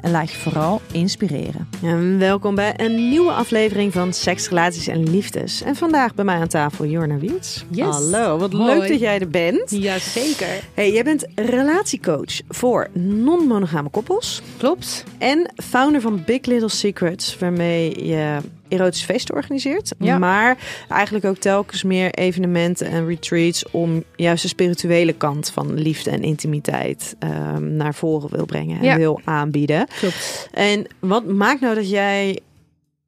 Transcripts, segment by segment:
en laat je vooral inspireren. En welkom bij een nieuwe aflevering van Seks, Relaties en Liefdes. En vandaag bij mij aan tafel Jorna Wiets. Yes. Hallo, wat Hoi. leuk dat jij er bent. Jazeker. Hey, jij bent relatiecoach voor non-monogame koppels Klopt. en founder van Big Little Secrets, waarmee je erotische feesten organiseert. Ja. Maar eigenlijk ook telkens meer evenementen en retreats om juist de spirituele kant van liefde en intimiteit ehm, naar voren wil brengen en Ja. wil aanbieden. Klopt. En wat maakt nou dat jij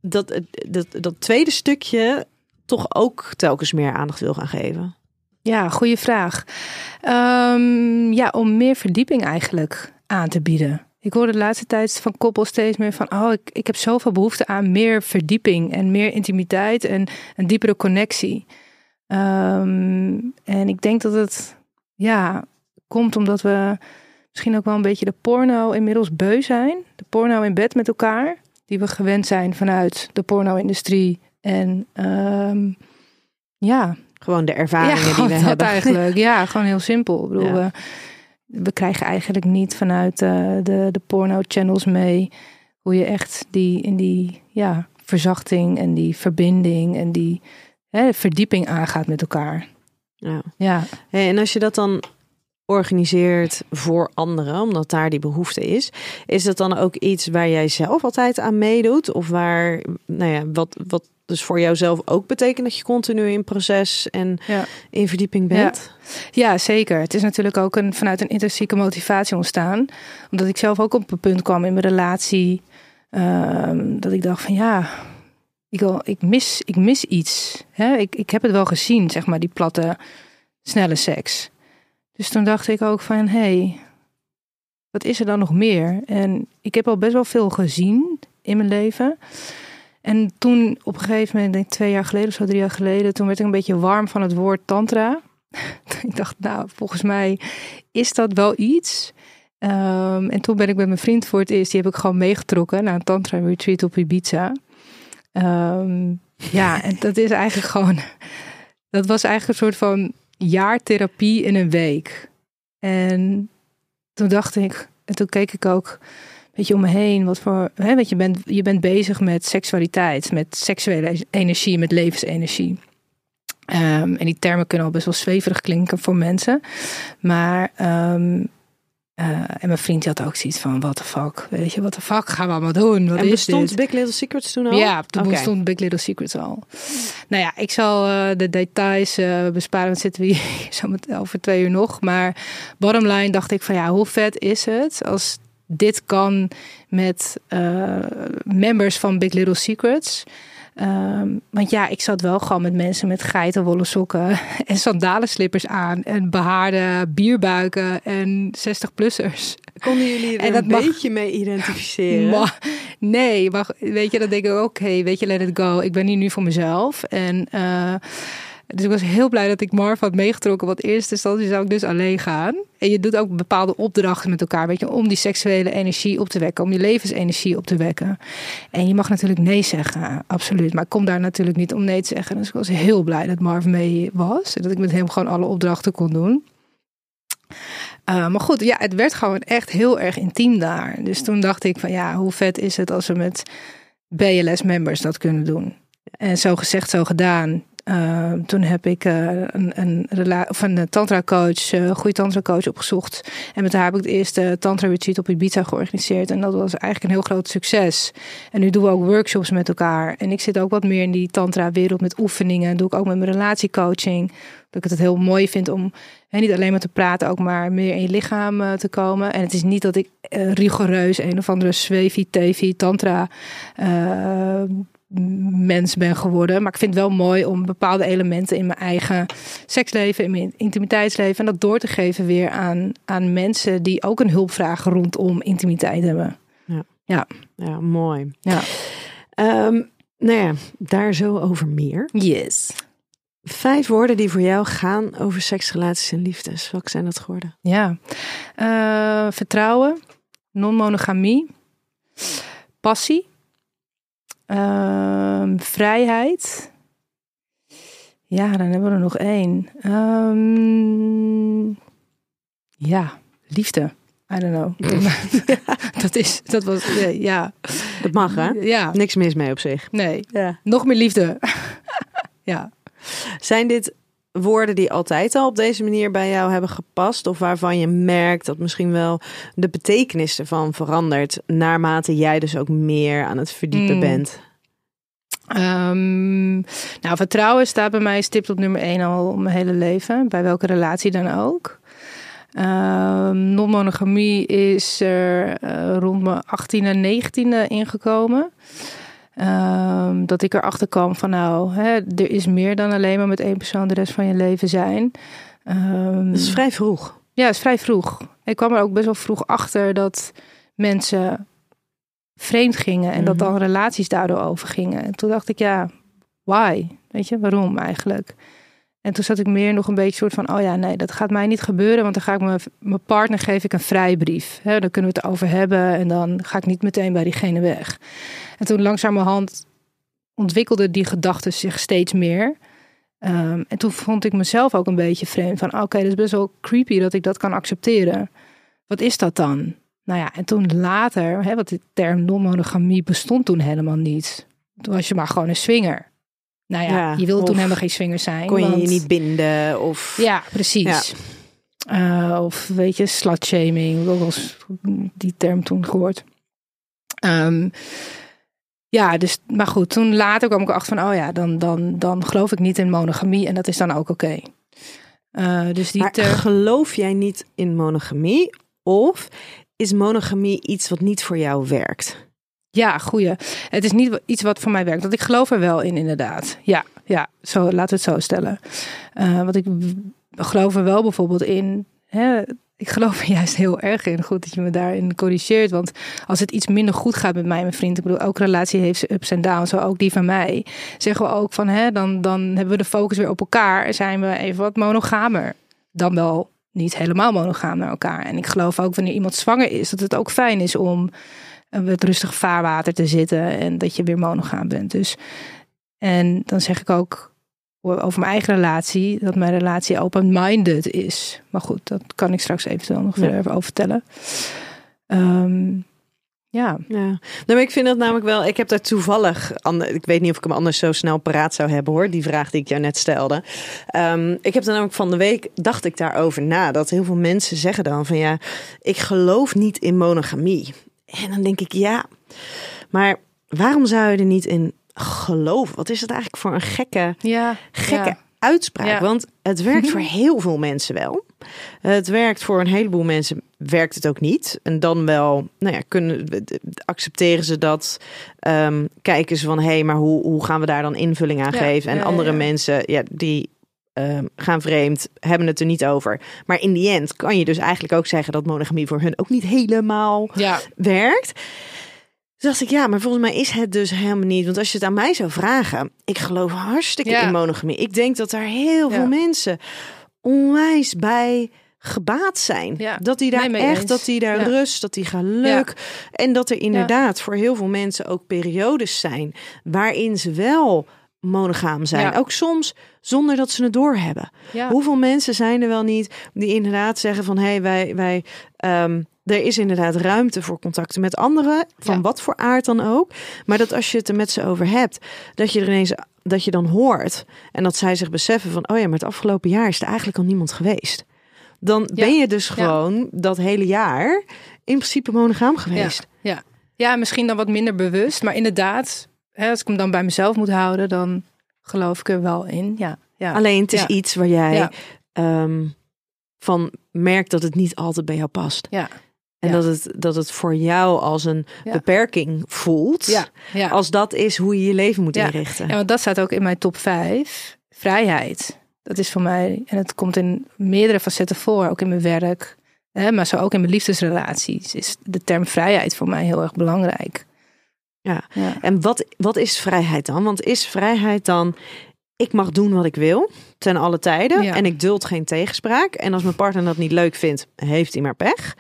dat, dat, dat tweede stukje toch ook telkens meer aandacht wil gaan geven? Ja, goede vraag. Ehm, ja, om meer verdieping eigenlijk aan te bieden. Ik hoor de laatste tijd van koppels steeds meer van... oh, ik, ik heb zoveel behoefte aan meer verdieping... en meer intimiteit en een diepere connectie. Ehm, en ik denk dat het ja, komt omdat we misschien ook wel een beetje de porno inmiddels beu zijn. De porno in bed met elkaar. Die we gewend zijn vanuit de porno-industrie. En ehm, ja, Gewoon de ervaringen ja, die we dat hebben. eigenlijk. Ja, gewoon heel simpel. Ik bedoel, Ja. we, we krijgen eigenlijk niet vanuit eh, de, de porno-channels mee hoe je echt die in die ja, verzachting en die verbinding en die hè, verdieping aangaat met elkaar. Ja. Ja, Hey, en als je dat dan organiseert voor anderen, omdat daar die behoefte is, is dat dan ook iets waar jij zelf altijd aan meedoet? Of waar, nou ja, wat, wat dus voor jouzelf ook betekent dat je continu in proces en ja. in verdieping bent? Ja, zeker. Het is natuurlijk ook een, vanuit een intrinsieke motivatie ontstaan. Omdat ik zelf ook op een punt kwam in mijn relatie. ehm, dat ik dacht van ja, ik, wil, ik, mis, ik mis iets. Hè? Ik, ik heb het wel gezien, zeg maar, die platte, snelle seks. Dus toen dacht ik ook van hé, hey, wat is er dan nog meer? En ik heb al best wel veel gezien in mijn leven. En toen op een gegeven moment, denk twee jaar geleden of zo, drie jaar geleden, toen werd ik een beetje warm van het woord tantra. ik dacht, nou, volgens mij is dat wel iets. Ehm, en toen ben ik met mijn vriend voor het eerst, die heb ik gewoon meegetrokken naar een tantra retreat op Ibiza. Ehm, ja, en dat is eigenlijk gewoon, dat was eigenlijk een soort van jaartherapie in een week. En toen dacht ik, en toen keek ik ook een beetje om me heen, wat voor, hè, weet je, bent, je bent bezig met seksualiteit, met seksuele energie, met levensenergie. Ehm, en die termen kunnen al best wel zweverig klinken voor mensen. Maar, ehm, eh, en mijn vriend had ook zoiets van, what the fuck, weet je, what the fuck gaan we allemaal doen? Wat En is bestond dit? Big Little Secrets toen al? Ja, toen Oké. bestond Big Little Secrets al. Nou ja, ik zal eh, de details eh, besparen, want zitten we hier zo met, over twee uur nog. Maar bottom line dacht ik van ja, hoe vet is het als dit kan met eh, members van Big Little Secrets. Ehm, want ja, ik zat wel gewoon met mensen met geitenwolle sokken en sandalenslippers aan en behaarde bierbuiken en 60-plussers. Konden jullie er En dat een mag- beetje mee identificeren? Nee, maar weet je, dan denk ik ook, oké, weet je, let it go. Ik ben hier nu voor mezelf. En eh, dus ik was heel blij dat ik Marv had meegetrokken. Want eerste instantie zou ik dus alleen gaan. En je doet ook bepaalde opdrachten met elkaar, weet je, om die seksuele energie op te wekken, om je levensenergie op te wekken. En je mag natuurlijk nee zeggen, absoluut. Maar ik kom daar natuurlijk niet om nee te zeggen. Dus ik was heel blij dat Marv mee was. En dat ik met hem gewoon alle opdrachten kon doen. Uh, maar goed, ja, het werd gewoon echt heel erg intiem daar. Dus toen dacht ik van ja, hoe vet is het als we met BLS-members dat kunnen doen. En zo gezegd, zo gedaan. Uh, toen heb ik uh, een, een, of een tantra coach, uh, goede tantra coach opgezocht. En met haar heb ik het eerste tantra retreat op Ibiza georganiseerd. En dat was eigenlijk een heel groot succes. En nu doen we ook workshops met elkaar. En ik zit ook wat meer in die tantra wereld met oefeningen. doe ik ook met mijn relatiecoaching. Dat ik het heel mooi vind om hè, niet alleen maar te praten, ook maar meer in je lichaam te komen. En het is niet dat ik rigoureus een of andere zwevi, tevi, tantra mens ben geworden. Maar ik vind het wel mooi om bepaalde elementen in mijn eigen seksleven, in mijn intimiteitsleven, en dat door te geven weer aan, aan mensen die ook een hulpvraag rondom intimiteit hebben. Ja, ja. ja mooi. Ja. Um, nou ja, daar zo over meer. Yes. Vijf woorden die voor jou gaan over seks, relaties en liefdes. Welke zijn dat geworden? Ja, uh, vertrouwen, non-monogamie, passie, Um, vrijheid. Ja, dan hebben we er nog één. Um, ja, liefde. I don't know. dat is, dat was, ja. Dat mag hè? Ja. Niks mis mee op zich. Nee. Ja. Nog meer liefde. ja. Zijn dit woorden die altijd al op deze manier bij jou hebben gepast? Of waarvan je merkt dat misschien wel de betekenis ervan verandert naarmate jij dus ook meer aan het verdiepen Mm. bent? Um, nou, vertrouwen staat bij mij stipt op nummer één al mijn hele leven. Bij welke relatie dan ook. Um, Non-monogamie is er uh, rond mijn 18e en 19e ingekomen. Um, dat ik erachter kwam van nou, hè, er is meer dan alleen maar met één persoon de rest van je leven zijn. Um, dat is vrij vroeg. Ja, dat is vrij vroeg. Ik kwam er ook best wel vroeg achter dat mensen vreemd gingen en mm -hmm. dat dan relaties daardoor overgingen. En toen dacht ik, ja, why? Weet je, waarom eigenlijk? En toen zat ik meer nog een beetje soort van, oh ja, nee, dat gaat mij niet gebeuren, want dan ga ik mijn, mijn partner geef ik een vrijbrief. Hè, dan kunnen we het over hebben en dan ga ik niet meteen bij diegene weg. En toen langzamerhand ontwikkelde die gedachten zich steeds meer. Um, en toen vond ik mezelf ook een beetje vreemd van, oké, dat is best wel creepy dat ik dat kan accepteren. Wat is dat dan? Nou ja, en toen later, hè, want de term non-monogamie bestond toen helemaal niet. Toen was je maar gewoon een swinger. Nou ja, ja je wilde toen helemaal geen swinger zijn. Kon je want... je niet binden of... Ja, precies. Ja. Uh, of weet je, slutshaming. Dat was die term toen gehoord. Um, ja, dus, maar goed, toen later kwam ik erachter van, oh ja, dan, dan, dan geloof ik niet in monogamie en dat is dan ook oké. Okay. Uh, dus die maar ter... geloof jij niet in monogamie of is monogamie iets wat niet voor jou werkt? Ja, goeie. Het is niet iets wat voor mij werkt. Want ik geloof er wel in, inderdaad. Ja, ja zo, laten we het zo stellen. Uh, want ik geloof er wel bijvoorbeeld in. Hè, ik geloof er juist heel erg in. Goed dat je me daarin corrigeert. Want als het iets minder goed gaat met mij en mijn vriend. Ik bedoel, elke relatie heeft ups en downs. Zo ook die van mij. Zeggen we ook van, hè, dan, dan hebben we de focus weer op elkaar. Zijn we even wat monogamer. Dan wel niet helemaal monogaam naar elkaar. En ik geloof ook wanneer iemand zwanger is. Dat het ook fijn is om met rustig vaarwater te zitten. En dat je weer monogaam bent. Dus, en dan zeg ik ook over mijn eigen relatie, dat mijn relatie open-minded is. Maar goed, dat kan ik straks eventueel nog verder over vertellen. Um, ja. ja. Nou, maar ik vind dat namelijk wel. Ik heb daar toevallig. Ik weet niet of ik hem anders zo snel paraat zou hebben hoor. Die vraag die ik jou net stelde. Um, ik heb dan namelijk van de week. Dacht ik daarover na. Dat heel veel mensen zeggen dan van ja. Ik geloof niet in monogamie. En dan denk ik ja. Maar waarom zou je er niet in geloven? Wat is het eigenlijk voor een gekke, ja, gekke ja. uitspraak? Ja. Want het werkt voor heel veel mensen wel. Het werkt voor een heleboel mensen, werkt het ook niet. En dan wel, nou ja, kunnen, accepteren ze dat. Um, kijken ze van, hé, hey, maar hoe, hoe gaan we daar dan invulling aan geven? En andere mensen, ja, die um, gaan vreemd, hebben het er niet over. Maar in die end kan je dus eigenlijk ook zeggen dat monogamie voor hun ook niet helemaal Ja, werkt. Dus dacht ik, ja, maar volgens mij is het dus helemaal niet. Want als je het aan mij zou vragen, ik geloof hartstikke Ja. in monogamie. Ik denk dat daar heel Ja. veel mensen onwijs bij gebaat zijn. Ja. Dat die daar Nee, echt, eens. dat die daar rust, dat die geluk. En dat er inderdaad voor heel veel mensen ook periodes zijn waarin ze wel monogaam zijn. Ja. Ook soms zonder dat ze het doorhebben. ja. Hoeveel mensen zijn er wel niet die inderdaad zeggen van hé, hey, wij, wij, ehm, er is inderdaad ruimte voor contacten met anderen, van Ja. wat voor aard dan ook. Maar dat als je het er met ze over hebt, dat je er ineens dat je dan hoort en dat zij zich beseffen van, oh ja, maar het afgelopen jaar is er eigenlijk al niemand geweest. Dan ben je dus gewoon dat hele jaar in principe monogaam geweest. Ja, ja, misschien dan wat minder bewust. Maar inderdaad, hè, als ik hem dan bij mezelf moet houden, dan geloof ik er wel in. Ja, ja. Alleen het is Ja. iets waar jij Ja. ehm, van merkt dat het niet altijd bij jou past. Ja. En Ja. dat, het, dat het voor jou als een Ja. beperking voelt. ja, ja. Als dat is hoe je je leven moet inrichten. Ja, want dat staat ook in mijn top 5. Vrijheid. Dat is voor mij, en het komt in meerdere facetten voor, ook in mijn werk, hè, maar zo ook in mijn liefdesrelaties, is de term vrijheid voor mij heel erg belangrijk. Ja. ja. En wat, wat is vrijheid dan? Want is vrijheid dan, ik mag doen wat ik wil, ten alle tijden. Ja. En ik duld geen tegenspraak. En als mijn partner dat niet leuk vindt, heeft hij maar pech.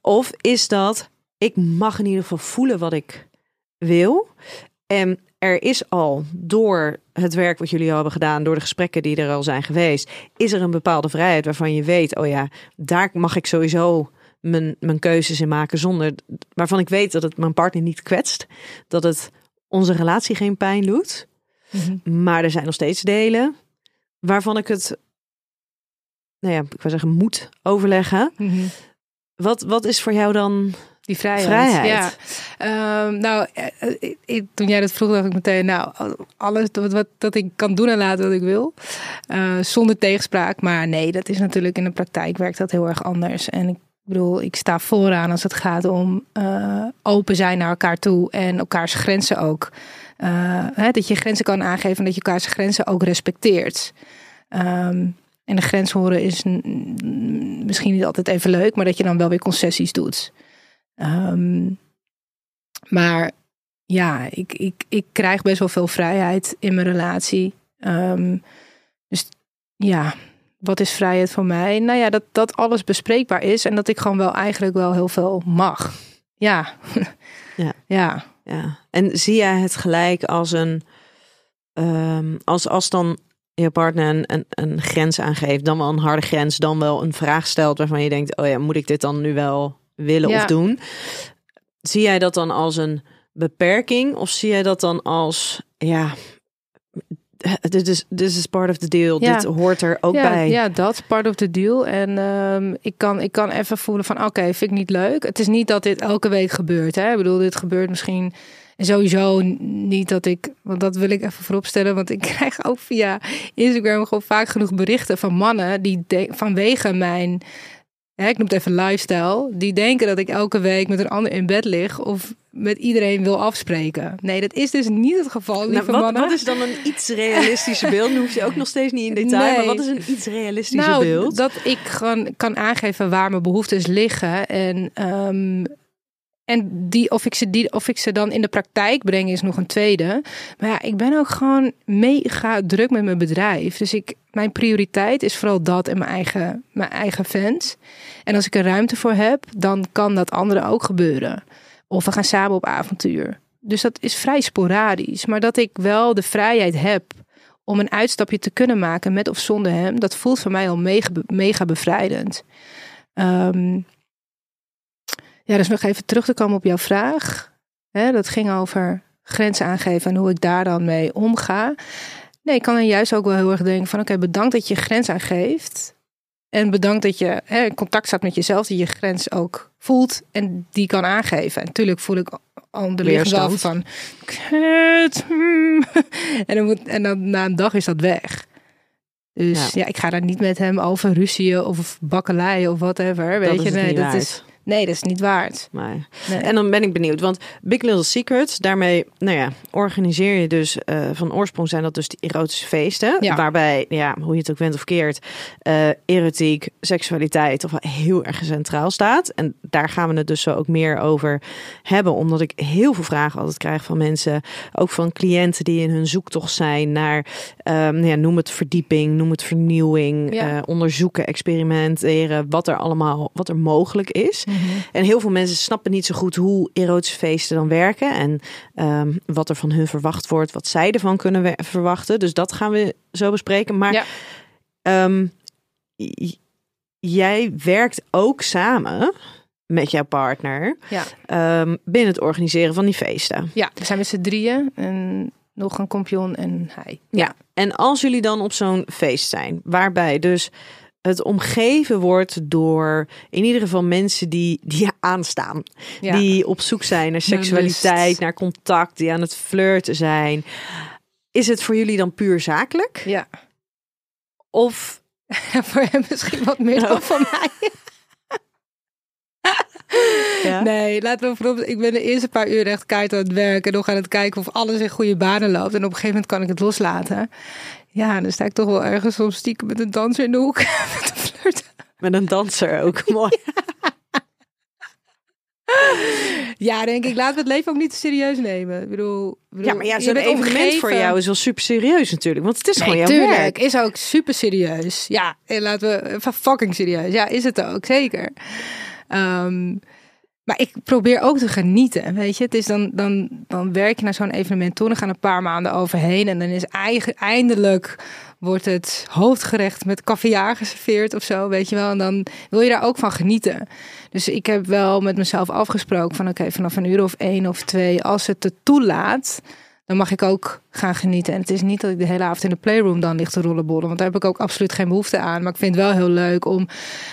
Of is dat, ik mag in ieder geval voelen wat ik wil. En er is al door het werk wat jullie al hebben gedaan, door de gesprekken die er al zijn geweest, is er een bepaalde vrijheid waarvan je weet, oh ja, daar mag ik sowieso mijn, mijn keuzes in maken zonder, waarvan ik weet dat het mijn partner niet kwetst, dat het onze relatie geen pijn doet. Mhm. Maar er zijn nog steeds delen waarvan ik het, nou ja, ik wil zeggen, moet overleggen. Mhm. Wat, wat is voor jou dan Die vrijheid. Vrijheid. Ja. Ehm, nou, eh, eh, ik- toen jij dat vroeg, dacht ik meteen, nou, alles wat, wat dat ik kan doen en laten wat ik wil. eh, zonder tegenspraak. Maar nee, dat is natuurlijk in de praktijk werkt dat heel erg anders. En ik bedoel, ik sta vooraan als het gaat om eh, open zijn naar elkaar toe en elkaars grenzen ook. eh, hè, dat je grenzen kan aangeven en dat je elkaars grenzen ook respecteert. Ehm, en de grens horen is misschien niet altijd even leuk, maar dat je dan wel weer concessies doet. Ehm, maar ja, ik, ik, ik krijg best wel veel vrijheid in mijn relatie. Ehm, dus ja, wat is vrijheid voor mij? Nou ja, dat, dat alles bespreekbaar is en dat ik gewoon wel eigenlijk wel heel veel mag. Ja. Ja. ja. Ja. En zie jij het gelijk als een. ehm, als, als dan je partner een, een, een grens aangeeft, dan wel een harde grens, dan wel een vraag stelt waarvan je denkt: oh ja, moet ik dit dan nu wel willen Ja. of doen? Zie jij dat dan als een beperking of zie jij dat dan als ja. Dit is, this is part of the deal. Ja. Dit hoort er ook ja, bij. Ja, dat part of the deal. En ehm, ik, kan, ik kan even voelen van oké, vind ik niet leuk. Het is niet dat dit elke week gebeurt. Hè? Ik bedoel, dit gebeurt misschien en sowieso niet dat ik, want dat wil ik even vooropstellen, want ik krijg ook via Instagram gewoon vaak genoeg berichten van mannen die de- vanwege mijn, hè, ik noem het even lifestyle, die denken dat ik elke week met een ander in bed lig of met iedereen wil afspreken. Nee, dat is dus niet het geval, lieve Nou, wat, mannen. wat is dan een iets realistischer beeld? Nu hoef je ook nog steeds niet in detail. Nee. Maar wat is een iets realistischer nou, beeld? dat ik gewoon kan aangeven waar mijn behoeftes liggen. En, ehm, en die, of, ik ze die, of ik ze dan in de praktijk breng, is nog een tweede. Maar ja, ik ben ook gewoon mega druk met mijn bedrijf. Dus ik, mijn prioriteit is vooral dat en mijn eigen, mijn eigen fans. En als ik er ruimte voor heb, dan kan dat andere ook gebeuren. Of we gaan samen op avontuur. Dus dat is vrij sporadisch. Maar dat ik wel de vrijheid heb om een uitstapje te kunnen maken met of zonder hem, dat voelt voor mij al mega, mega bevrijdend. Ehm, ja, dus nog even terug te komen op jouw vraag. Hè, dat ging over grenzen aangeven en hoe ik daar dan mee omga. Nee, ik kan dan juist ook wel heel erg denken van oké, bedankt dat je grens aangeeft. En bedankt dat je hè, in contact staat met jezelf, die je grens ook voelt en die kan aangeven. En natuurlijk voel ik onderliggend wel van kut. En, dan moet, en dan na een dag is dat weg. Dus Ja. ja, ik ga daar niet met hem over ruzieën of bakkeleien of whatever. Weet dat je, nee, dat is, nee, dat is niet waard. Nee. Nee. En dan ben ik benieuwd, want Big Little Secrets, daarmee, nou ja, organiseer je dus eh, van oorsprong zijn dat dus die erotische feesten, Ja. waarbij, ja, hoe je het ook bent of keert, eh, erotiek, seksualiteit wel heel erg centraal staat. En daar gaan we het dus zo ook meer over hebben, omdat ik heel veel vragen altijd krijg van mensen, ook van cliënten die in hun zoektocht zijn naar, ehm, nou ja, noem het verdieping, noem het vernieuwing, Ja. eh, onderzoeken, experimenteren, wat er allemaal, wat er mogelijk is. En heel veel mensen snappen niet zo goed hoe erotische feesten dan werken. En ehm, wat er van hun verwacht wordt, wat zij ervan kunnen verwachten. Dus dat gaan we zo bespreken. Maar Ja. ehm, jij werkt ook samen met jouw partner Ja. ehm, binnen het organiseren van die feesten. Ja, we zijn met z'n drieën en nog een kompion en hij. Ja. En als jullie dan op zo'n feest zijn, waarbij dus het omgeven wordt door in ieder geval mensen die, die je aanstaan. Ja. Die op zoek zijn naar seksualiteit, naar contact, die aan het flirten zijn. Is het voor jullie dan puur zakelijk? Ja. Of voor hem misschien wat meer dan Oh. voor mij. Ja? Nee, laten we voorop. Ik ben de eerste paar uur echt keihard aan het werk en nog aan het kijken of alles in goede banen loopt. En op een gegeven moment kan ik het loslaten. Ja, dan sta ik toch wel ergens soms stiekem met een danser in de hoek. met een flirt. met een danser ook mooi. Ja, denk ik. Laten we het leven ook niet te serieus nemen. Ik bedoel, Ja, maar ja, zo'n evenement voor jou is wel super serieus natuurlijk. Want het is gewoon jouw tuurlijk. werk. Is ook super serieus. Ja, en laten we even fucking serieus. Ja, is het ook, zeker. Ehm, maar ik probeer ook te genieten. Weet je, het is dan, dan, dan werk je naar zo'n evenement toe. Dan gaan een paar maanden overheen. En dan is eigen, eindelijk wordt het hoofdgerecht met caviar geserveerd of zo. Weet je wel. En dan wil je daar ook van genieten. Dus ik heb wel met mezelf afgesproken van oké, vanaf een uur of één of twee, als het het toelaat, dan mag ik ook gaan genieten. En het is niet dat ik de hele avond in de playroom dan ligt te rollenbollen, want daar heb ik ook absoluut geen behoefte aan. Maar ik vind het wel heel leuk om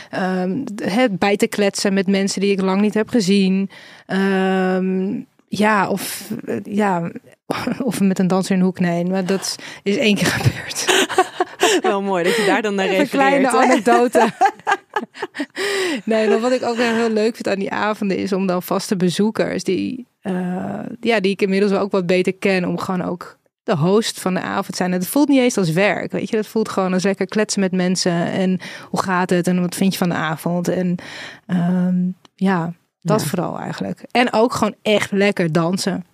ehm, bij te kletsen met mensen die ik lang niet heb gezien. Ehm, ja, of eh, ja, of met een danser in de hoek. Nee, maar dat is één keer gebeurd. Wel mooi dat je daar dan naar Even een refereert. kleine anekdote. nee, maar wat ik ook wel heel leuk vind aan die avonden is om dan vaste bezoekers die, eh, ja, die ik inmiddels ook wat beter ken, om gewoon ook de host van de avond te zijn. Het voelt niet eens als werk, weet je. Dat voelt gewoon als lekker kletsen met mensen en hoe gaat het en wat vind je van de avond en ehm, ja, dat Ja. vooral eigenlijk. En ook gewoon echt lekker dansen.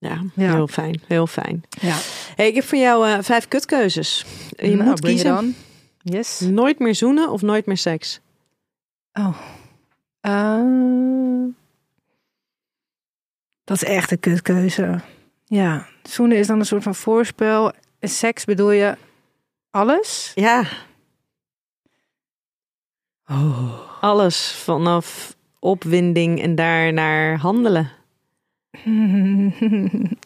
Ja, Ja. heel fijn. Heel fijn. Ja, Hey, ik heb voor jou eh, vijf kutkeuzes. Je Nou, moet kiezen. Yes. Nooit meer zoenen of nooit meer seks? Oh. Eh, dat is echt een kutkeuze. Ja, zoenen is dan een soort van voorspel. En Seks bedoel je alles? Ja, Oh. alles vanaf opwinding en daarnaar handelen.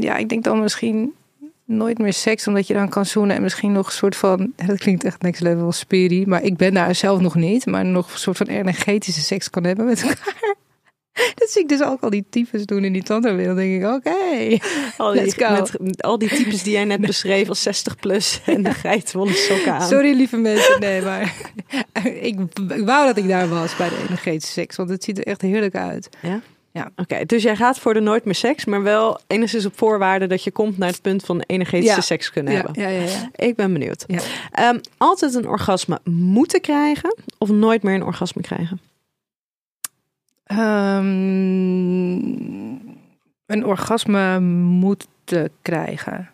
Ja, ik denk dan misschien nooit meer seks, omdat je dan kan zoenen en misschien nog een soort van, ja, dat klinkt echt next level spiri, maar ik ben daar zelf nog niet, maar nog een soort van energetische seks kan hebben met elkaar. Dat zie ik dus ook al die types doen in die tandenwereld. denk ik, oké. Al die, Let's go. met al die types die jij net beschreef als 60 plus en de geitwolle sokken aan. Sorry lieve mensen, nee, maar ik, ik wou dat ik daar was bij de energetische seks, want het ziet er echt heerlijk uit. Oké, dus jij gaat voor de nooit meer seks, maar wel enigszins op voorwaarde dat je komt naar het punt van energetische Ja. seks kunnen Ja, hebben. ja, ja, ja. Ik ben benieuwd. Ja. Ehm, altijd een orgasme moeten krijgen of nooit meer een orgasme krijgen? Ehm, een orgasme moeten krijgen.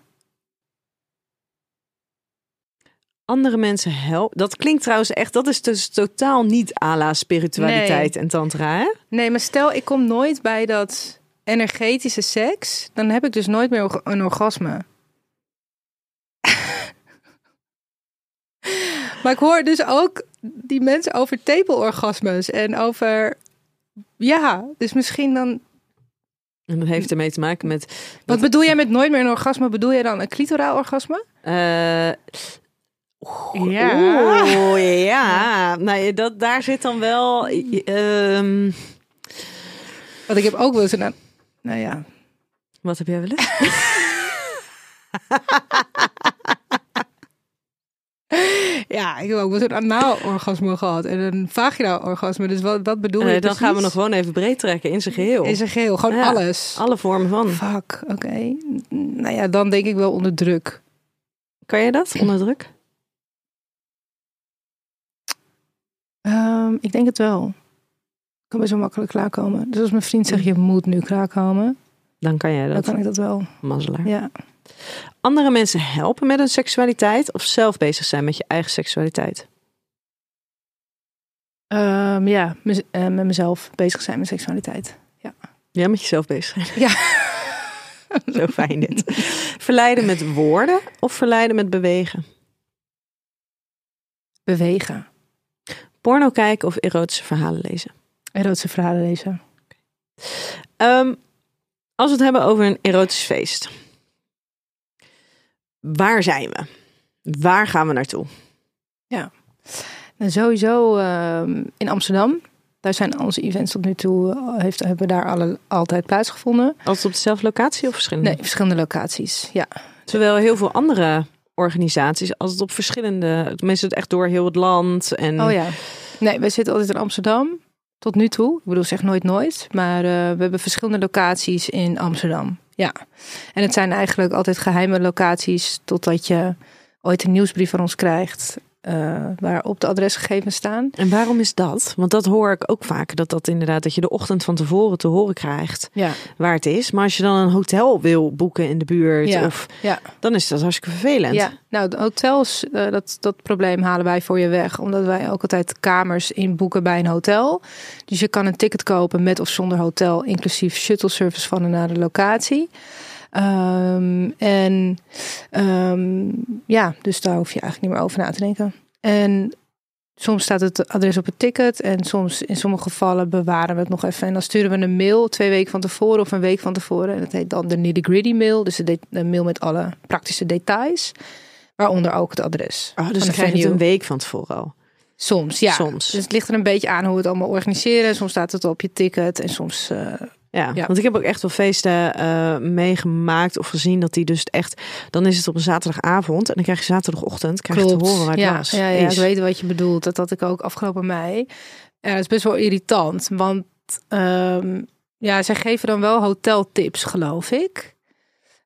Andere mensen helpen. Dat klinkt trouwens echt, dat is dus totaal niet à la spiritualiteit en tantra. Hè? Nee, maar stel ik kom nooit bij dat energetische seks, dan heb ik dus nooit meer een orgasme. maar ik hoor dus ook die mensen over tepelorgasmes en over ja, dus misschien dan. En dat heeft ermee te maken met. Wat bedoel jij met nooit meer een orgasme? Bedoel je dan een clitoraal orgasme? eh Ja. Oeh, ja. Nou, ja, dat, daar zit dan wel. ehm, Want ik heb ook wel eens een. Nou ja, wat heb jij willen? Ja, ik heb ook wel eens een anaal orgasme gehad en een vaginaal orgasme. Dus wat, wat bedoel je Nee, dan gaan we nog gewoon even breed trekken in zijn geheel. In zijn geheel, gewoon Ja. alles. Alle vormen van. Fuck, oké. Nou ja, dan denk ik wel onder druk. Kan je dat onder druk? Ehm, ik denk het wel. Ik kan best wel makkelijk klaarkomen. Dus als mijn vriend zegt, je moet nu klaarkomen, Dan kan jij dan dat. kan ik dat wel. Mazzelaar. Ja. Andere mensen helpen met hun seksualiteit of zelf bezig zijn met je eigen seksualiteit? Ehm, ja, mez- eh, met mezelf bezig zijn met seksualiteit. Ja, met jezelf bezig zijn. Ja. Zo fijn dit. Verleiden met woorden of verleiden met bewegen? Bewegen. Porno kijken of erotische verhalen lezen? Erotische verhalen lezen. Ehm, als we het hebben over een erotisch feest. Waar zijn we? Waar gaan we naartoe? En sowieso ehm, in Amsterdam. Daar zijn onze events tot nu toe, eh, heeft, hebben daar alle, altijd plaatsgevonden. Altijd op dezelfde locatie of verschillende? Nee, verschillende locaties. Ja, Terwijl heel veel andere organisaties altijd op verschillende, tenminste het echt door heel het land en Oh ja. Nee, we zitten altijd in Amsterdam. Tot nu toe. Ik bedoel, zeg nooit nooit. Maar eh, we hebben verschillende locaties in Amsterdam. Ja. En het zijn eigenlijk altijd geheime locaties. Totdat je ooit een nieuwsbrief van ons krijgt. Eh, waarop de adresgegevens staan. En waarom is dat? Want dat hoor ik ook vaak. Dat dat inderdaad, dat je de ochtend van tevoren te horen krijgt Ja. waar het is. Maar als je dan een hotel wil boeken in de buurt, Ja. of, Ja. dan is dat hartstikke vervelend. Ja, nou, de hotels, eh, dat, dat probleem halen wij voor je weg. Omdat wij ook altijd kamers inboeken bij een hotel. Dus je kan een ticket kopen met of zonder hotel, inclusief shuttle service van en naar de locatie. Ehm, en ehm, ja, dus daar hoef je eigenlijk niet meer over na te denken. En soms staat het adres op het ticket. En soms, in sommige gevallen, bewaren we het nog even. En dan sturen we een mail twee weken van tevoren of een week van tevoren. En dat heet dan de nitty-gritty mail. Dus de, mail met alle praktische details. Waaronder ook het adres. Oh, dus dan krijg je het een week van tevoren al. Soms, ja. Soms. Dus het ligt er een beetje aan hoe we het allemaal organiseren. Soms staat het op je ticket en soms... eh, Ja, Ja. want ik heb ook echt wel feesten eh, meegemaakt of gezien dat die dus echt... Dan is het op een zaterdagavond en dan krijg je zaterdagochtend krijg je te horen waar het ja, was. Ja, ja is. ik weet wat je bedoelt. Dat had ik ook afgelopen mei. Ja, dat is best wel irritant. Want ehm, ja, zij geven dan wel hoteltips, geloof ik.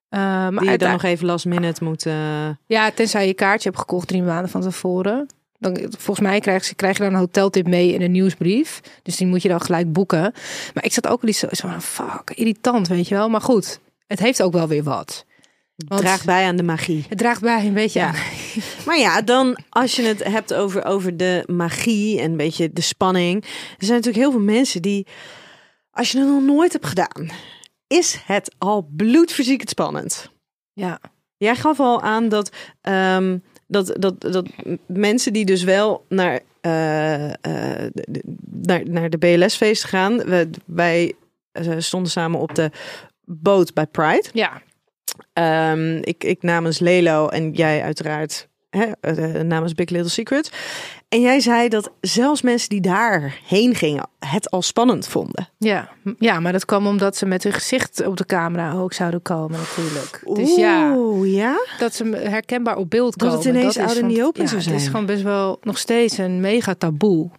Maar Die je dan nog even last minute moet... eh, Ja, tenzij je kaartje hebt gekocht drie maanden van tevoren. Dan, volgens mij krijg je, krijg je dan een hoteltip mee in een nieuwsbrief. Dus die moet je dan gelijk boeken. Maar ik zat ook wel iets zo zo van, fuck, irritant, weet je wel. Maar goed, het heeft ook wel weer wat. Want draagt bij aan de magie. Het draagt bij een beetje Ja. aan. Maar ja, dan als je het hebt over, over de magie en een beetje de spanning. Er zijn natuurlijk heel veel mensen die, als je het nog nooit hebt gedaan, is het al bloedfysiek spannend. Ja, Jij gaf al aan dat, ehm, dat, dat, dat mensen die dus wel naar, eh, eh, naar, naar de BLS-feest gaan. We, wij eh, stonden samen op de boot bij Pride. ja, Ehm, ik, ik namens Lelo en jij uiteraard hè, eh, namens Big Little Secret. En jij zei dat zelfs mensen die daarheen gingen het al spannend vonden. ja. ja, maar dat kwam omdat ze met hun gezicht op de camera ook zouden komen natuurlijk. Dus ja, Oeh, ja? dat ze herkenbaar op beeld Dat komen. het ineens the want- open ja, zou Het is zijn. gewoon best wel nog steeds een mega taboe.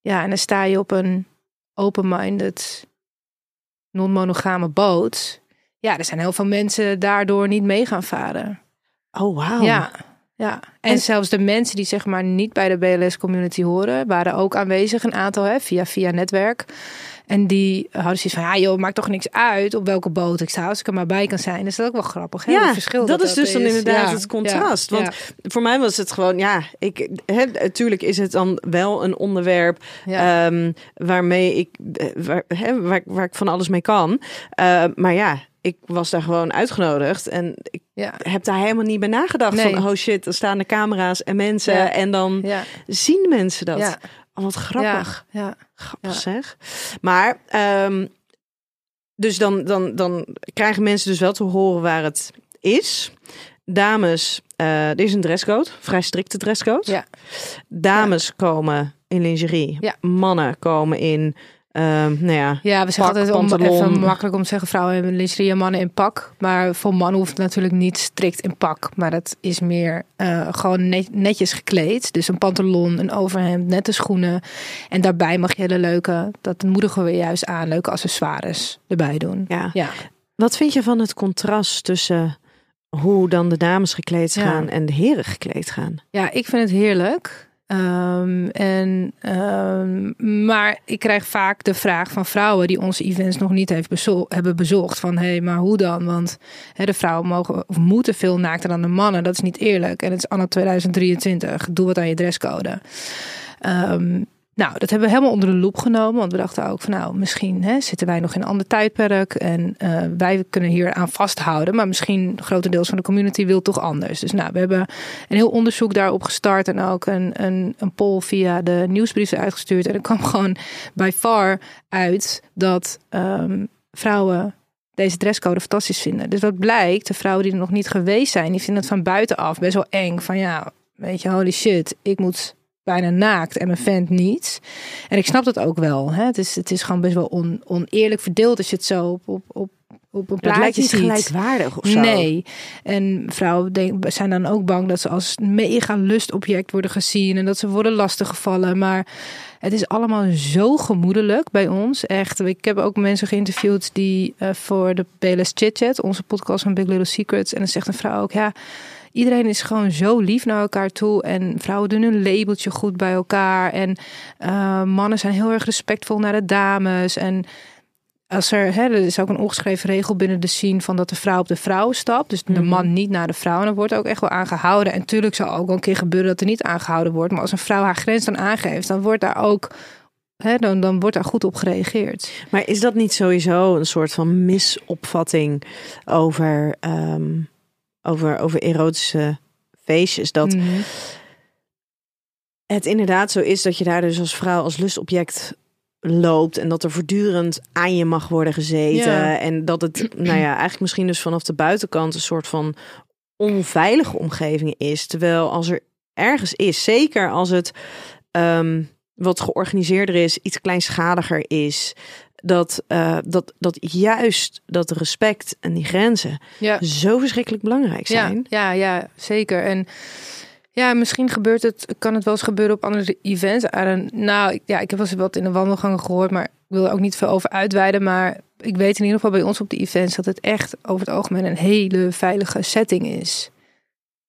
Ja, en dan sta je op een open-minded, non-monogame boot. Ja, er zijn heel veel mensen daardoor niet mee gaan varen. Oh, wauw. Ja, ja. En, En- zelfs de mensen die zeg maar niet bij de BLS-community horen, waren ook aanwezig, een aantal hè, via, via netwerk. En die hadden zoiets van, ja joh, maakt toch niks uit op welke boot ik sta, als ik er maar bij kan zijn. Is dat ook wel grappig, hè? Ja, het verschil dat, is dus dan inderdaad Ja, het contrast. ja, Want voor mij was het gewoon, ja, ik, hè, natuurlijk is het dan wel een onderwerp ehm, waarmee ik, eh, waar, hè, waar, waar ik van alles mee kan. Eh, maar ja, ik was daar gewoon uitgenodigd en ik ja, heb daar helemaal niet bij nagedacht. Nee. Van, oh shit, er staan de camera's en mensen Ja. en dan ja, zien mensen dat. ja, Oh, wat grappig. ja. Grappig zeg. Maar, ehm, dus dan, dan, dan krijgen mensen dus wel te horen waar het is. Dames, eh er is een dresscode, vrij strikte dresscode. Ja. Dames komen in lingerie. Mannen komen in, ehm, nou ja, Ja, we zeggen Pak, altijd om, even makkelijk om te zeggen vrouwen hebben lingerie en mannen in pak. Maar voor mannen hoeft het natuurlijk niet strikt in pak. Maar dat is meer eh, gewoon net- netjes gekleed. Dus een pantalon, een overhemd, nette schoenen. En daarbij mag je hele leuke, dat moedigen we juist aan, leuke accessoires erbij doen. ja. Ja, Wat vind je van het contrast tussen hoe dan de dames gekleed Ja. gaan en de heren gekleed gaan? ja ik vind het heerlijk. Ehm, en, ehm, maar ik krijg vaak de vraag van vrouwen die onze events nog niet heeft bezo- hebben bezocht. Van hé, hey, maar hoe dan? Want de vrouwen mogen of moeten veel naakter dan de mannen. Dat is niet eerlijk. En het is anno 2023. Doe wat aan je dresscode. Ehm, Nou, dat hebben we helemaal onder de loep genomen. Want we dachten ook van nou, misschien hè, zitten wij nog in een ander tijdperk. En uh, wij kunnen hier aan vasthouden. Maar misschien grotendeels van de community wil toch anders. Dus nou, we hebben een heel onderzoek daarop gestart. En ook een, een, een poll via de nieuwsbrieven uitgestuurd. En er kwam gewoon by far uit dat um, vrouwen deze dresscode fantastisch vinden. Dus wat blijkt, de vrouwen die er nog niet geweest zijn, die vinden het van buitenaf best wel eng. Van ja, weet je, holy shit, ik moet bijna naakt en mijn vent niet. En ik snap dat ook wel. Hè? Het, is, het is gewoon best wel on, oneerlijk verdeeld als je het zo op, op, op, op een plaatje niet ziet. gelijkwaardig of zo. Nee. En vrouwen denk, zijn dan ook bang dat ze als mega lustobject worden gezien en dat ze worden lastiggevallen. Maar het is allemaal zo gemoedelijk bij ons. Echt. Ik heb ook mensen geïnterviewd die uh, voor de BLS Chit Chat, onze podcast van Big Little Secrets. En dan zegt een vrouw ook, ja, iedereen is gewoon zo lief naar elkaar toe. En vrouwen doen hun labeltje goed bij elkaar. En uh, mannen zijn heel erg respectvol naar de dames. En als er, hè, er is ook een ongeschreven regel binnen de scene van dat de vrouw op de vrouw stapt. Dus de man niet naar de vrouw. En dat wordt ook echt wel aangehouden. En natuurlijk zal ook wel een keer gebeuren dat er niet aangehouden wordt. Maar als een vrouw haar grens dan aangeeft, dan wordt daar ook. Hè, dan, dan wordt daar goed op gereageerd. Maar is dat niet sowieso een soort van misopvatting over, um, over, over erotische feestjes? Dat Mhm. het inderdaad zo is dat je daar dus als vrouw als lustobject loopt en dat er voortdurend aan je mag worden gezeten Ja. en dat het nou ja eigenlijk misschien dus vanaf de buitenkant een soort van onveilige omgeving is terwijl als er ergens is zeker als het ehm, wat georganiseerder is iets kleinschaliger is dat, eh, dat, dat juist dat respect en die grenzen Ja. zo verschrikkelijk belangrijk zijn. Ja, ja, ja, zeker. En ja, misschien gebeurt het, kan het wel eens gebeuren op andere events. Nou, ja, ik heb wel eens wat in de wandelgangen gehoord, maar ik wil er ook niet veel over uitweiden. Maar ik weet in ieder geval bij ons op de events dat het echt over het algemeen een hele veilige setting is.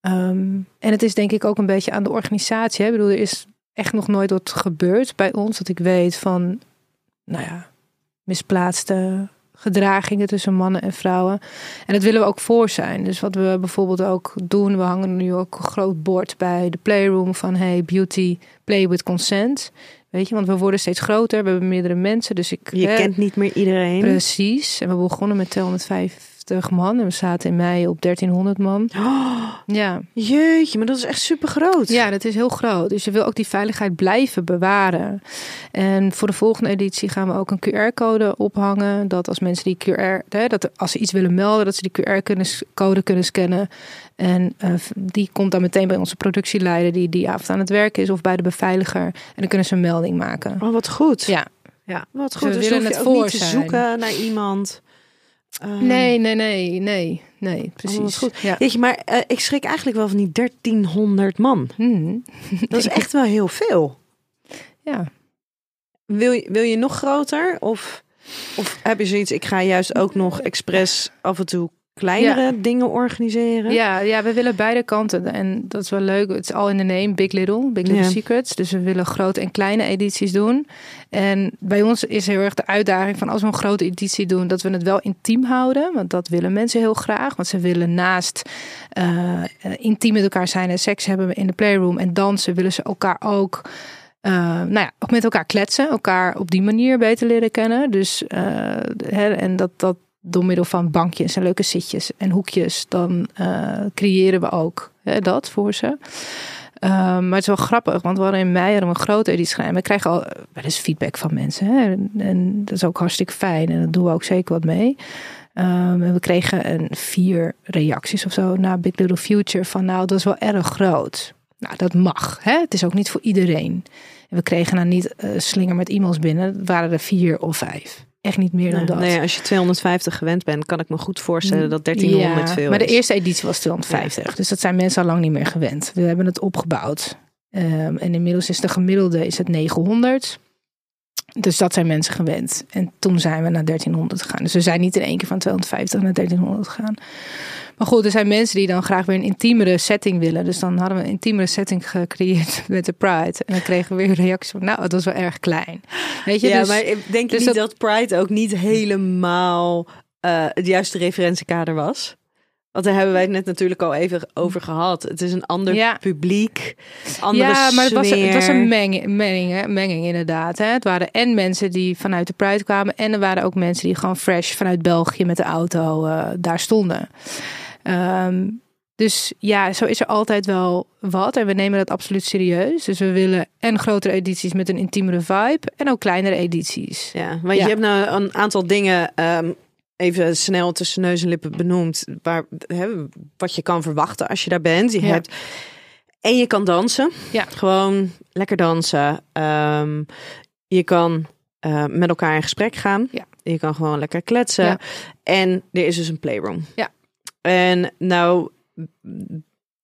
Ehm, en het is denk ik ook een beetje aan de organisatie. Hè? Ik bedoel, er is echt nog nooit wat gebeurd bij ons dat ik weet van, nou ja, misplaatste gedragingen tussen mannen en vrouwen. En dat willen we ook voor zijn. Dus wat we bijvoorbeeld ook doen, we hangen nu ook een groot bord bij de playroom van hey beauty, play with consent. Weet je, want we worden steeds groter, we hebben meerdere mensen, dus ik Je hè, kent niet meer iedereen. precies. En we begonnen met 250 man en we zaten in mei op 1300 man. Oh, Ja. jeetje, maar dat is echt super groot. Ja, dat is heel groot. Dus je wil ook die veiligheid blijven bewaren. En voor de volgende editie gaan we ook een QR-code ophangen. Dat als mensen die QR, hè, dat als ze iets willen melden, dat ze die QR-code kunnen scannen. En eh, die komt dan meteen bij onze productieleider die die avond aan het werk is, of bij de beveiliger. En dan kunnen ze een melding maken. Oh, wat goed. Ja, ja. Wat Dus goed. we Dus, willen hoef je het voor niet te zijn. zoeken naar iemand. Ehm, Nee, nee, nee, nee, nee, precies. Oh, goed. Ja. Weet je, maar eh, ik schrik eigenlijk wel van die 1300 man. Mhm. Dat is echt wel heel veel. Ja. Wil je, wil je nog groter? Of, of heb je zoiets, ik ga juist ook nog expres af en toe kleinere dingen organiseren? Ja, ja, we willen beide kanten. En dat is wel leuk. Het is al in de name, Big Little, Big Little Ja. Secrets. Dus we willen grote en kleine edities doen. En bij ons is heel erg de uitdaging van als we een grote editie doen, dat we het wel intiem houden. Want dat willen mensen heel graag. Want ze willen naast eh, eh, intiem met elkaar zijn en seks hebben in de playroom en dansen, willen ze elkaar ook. eh, nou ja, ook met elkaar kletsen, elkaar op die manier beter leren kennen. Dus, hè, en dat, dat door middel van bankjes en leuke zitjes en hoekjes, dan eh, creëren we ook hè, dat voor ze. Ehm, maar het is wel grappig, want we hadden in mei een grote editie gedaan. We krijgen al wel eens feedback van mensen. Hè? En, dat is ook hartstikke fijn en daar doen we ook zeker wat mee. Ehm, en we kregen een vier reacties of zo na Big Little Future van nou, dat is wel erg groot. Nou, dat mag. Hè? Het is ook niet voor iedereen. En we kregen nou niet eh, slinger met e-mails binnen. Het waren er vier of vijf. Echt niet meer dan Nee, dat. nee, als je 250 gewend bent, kan ik me goed voorstellen dat 1300 Ja, veel Maar de eerste editie was 250. Dus dat zijn mensen al lang niet meer gewend. We hebben het opgebouwd. Ehm, en inmiddels is de gemiddelde is het 900. Dus dat zijn mensen gewend. En toen zijn we naar 1300 gegaan. Dus we zijn niet in één keer van 250 naar 1300 gegaan. Maar goed, er zijn mensen die dan graag weer een intiemere setting willen. Dus dan hadden we een intiemere setting gecreëerd met de Pride. En dan kregen we weer reacties van, nou, dat was wel erg klein. Weet je, ja, dus, maar ik denk je dus niet dat- dat... Pride ook niet helemaal eh, het juiste referentiekader was? Want daar hebben wij het net natuurlijk al even over gehad. Het is een ander Ja. publiek, andere ja, maar het was, het was een menging, menging, menging inderdaad. Hè. Het waren en mensen die vanuit de Pride kwamen. En er waren ook mensen die gewoon fresh vanuit België met de auto eh, daar stonden. Ehm, dus ja, zo is er altijd wel wat. En we nemen dat absoluut serieus. Dus we willen en grotere edities met een intiemere vibe. En ook kleinere edities. Ja, want Ja. je hebt nou een aantal dingen ehm, even snel tussen neus en lippen benoemd. Waar, hè, wat je kan verwachten als je daar bent. Je Ja. hebt en je kan dansen. Ja. Gewoon lekker dansen. Ehm, je kan eh, met elkaar in gesprek gaan. Ja. Je kan gewoon lekker kletsen. Ja. En er is dus een playroom. Ja. En nou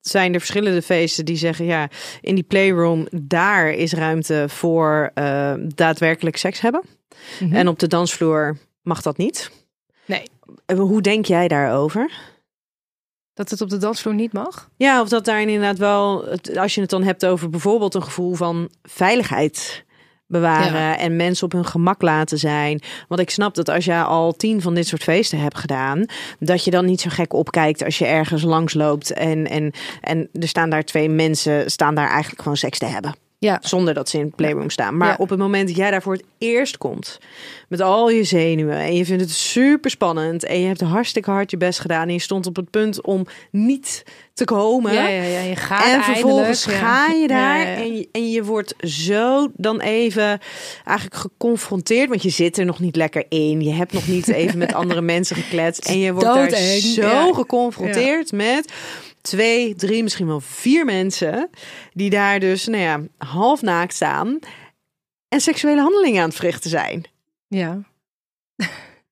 zijn er verschillende feesten die zeggen ja, in die playroom daar is ruimte voor eh, daadwerkelijk seks hebben. Mhm. En op de dansvloer mag dat niet. Nee. Hoe denk jij daarover? Dat het op de dansvloer niet mag? Ja, of dat daar inderdaad wel, als je het dan hebt over bijvoorbeeld een gevoel van veiligheid bewaren Ja. en mensen op hun gemak laten zijn. Want ik snap dat als je al tien van dit soort feesten hebt gedaan, dat je dan niet zo gek opkijkt als je ergens langs loopt en, en, en er staan daar twee mensen, staan daar eigenlijk gewoon seks te hebben. Ja. Zonder dat ze in het playroom staan. Maar Ja. op het moment dat jij daar voor het eerst komt. Met al je zenuwen. En je vindt het super spannend. En je hebt hartstikke hard je best gedaan. En je stond op het punt om niet te komen. Ja, ja, ja. Je gaat En vervolgens eindelijk, ga je daar. En, je, en je wordt zo dan even eigenlijk geconfronteerd. Want je zit er nog niet lekker in. Je hebt nog niet even met andere mensen gekletst. En je wordt daar zo geconfronteerd met twee, drie, misschien wel vier mensen. Die daar dus, nou ja, half naakt staan. En seksuele handelingen aan het verrichten zijn.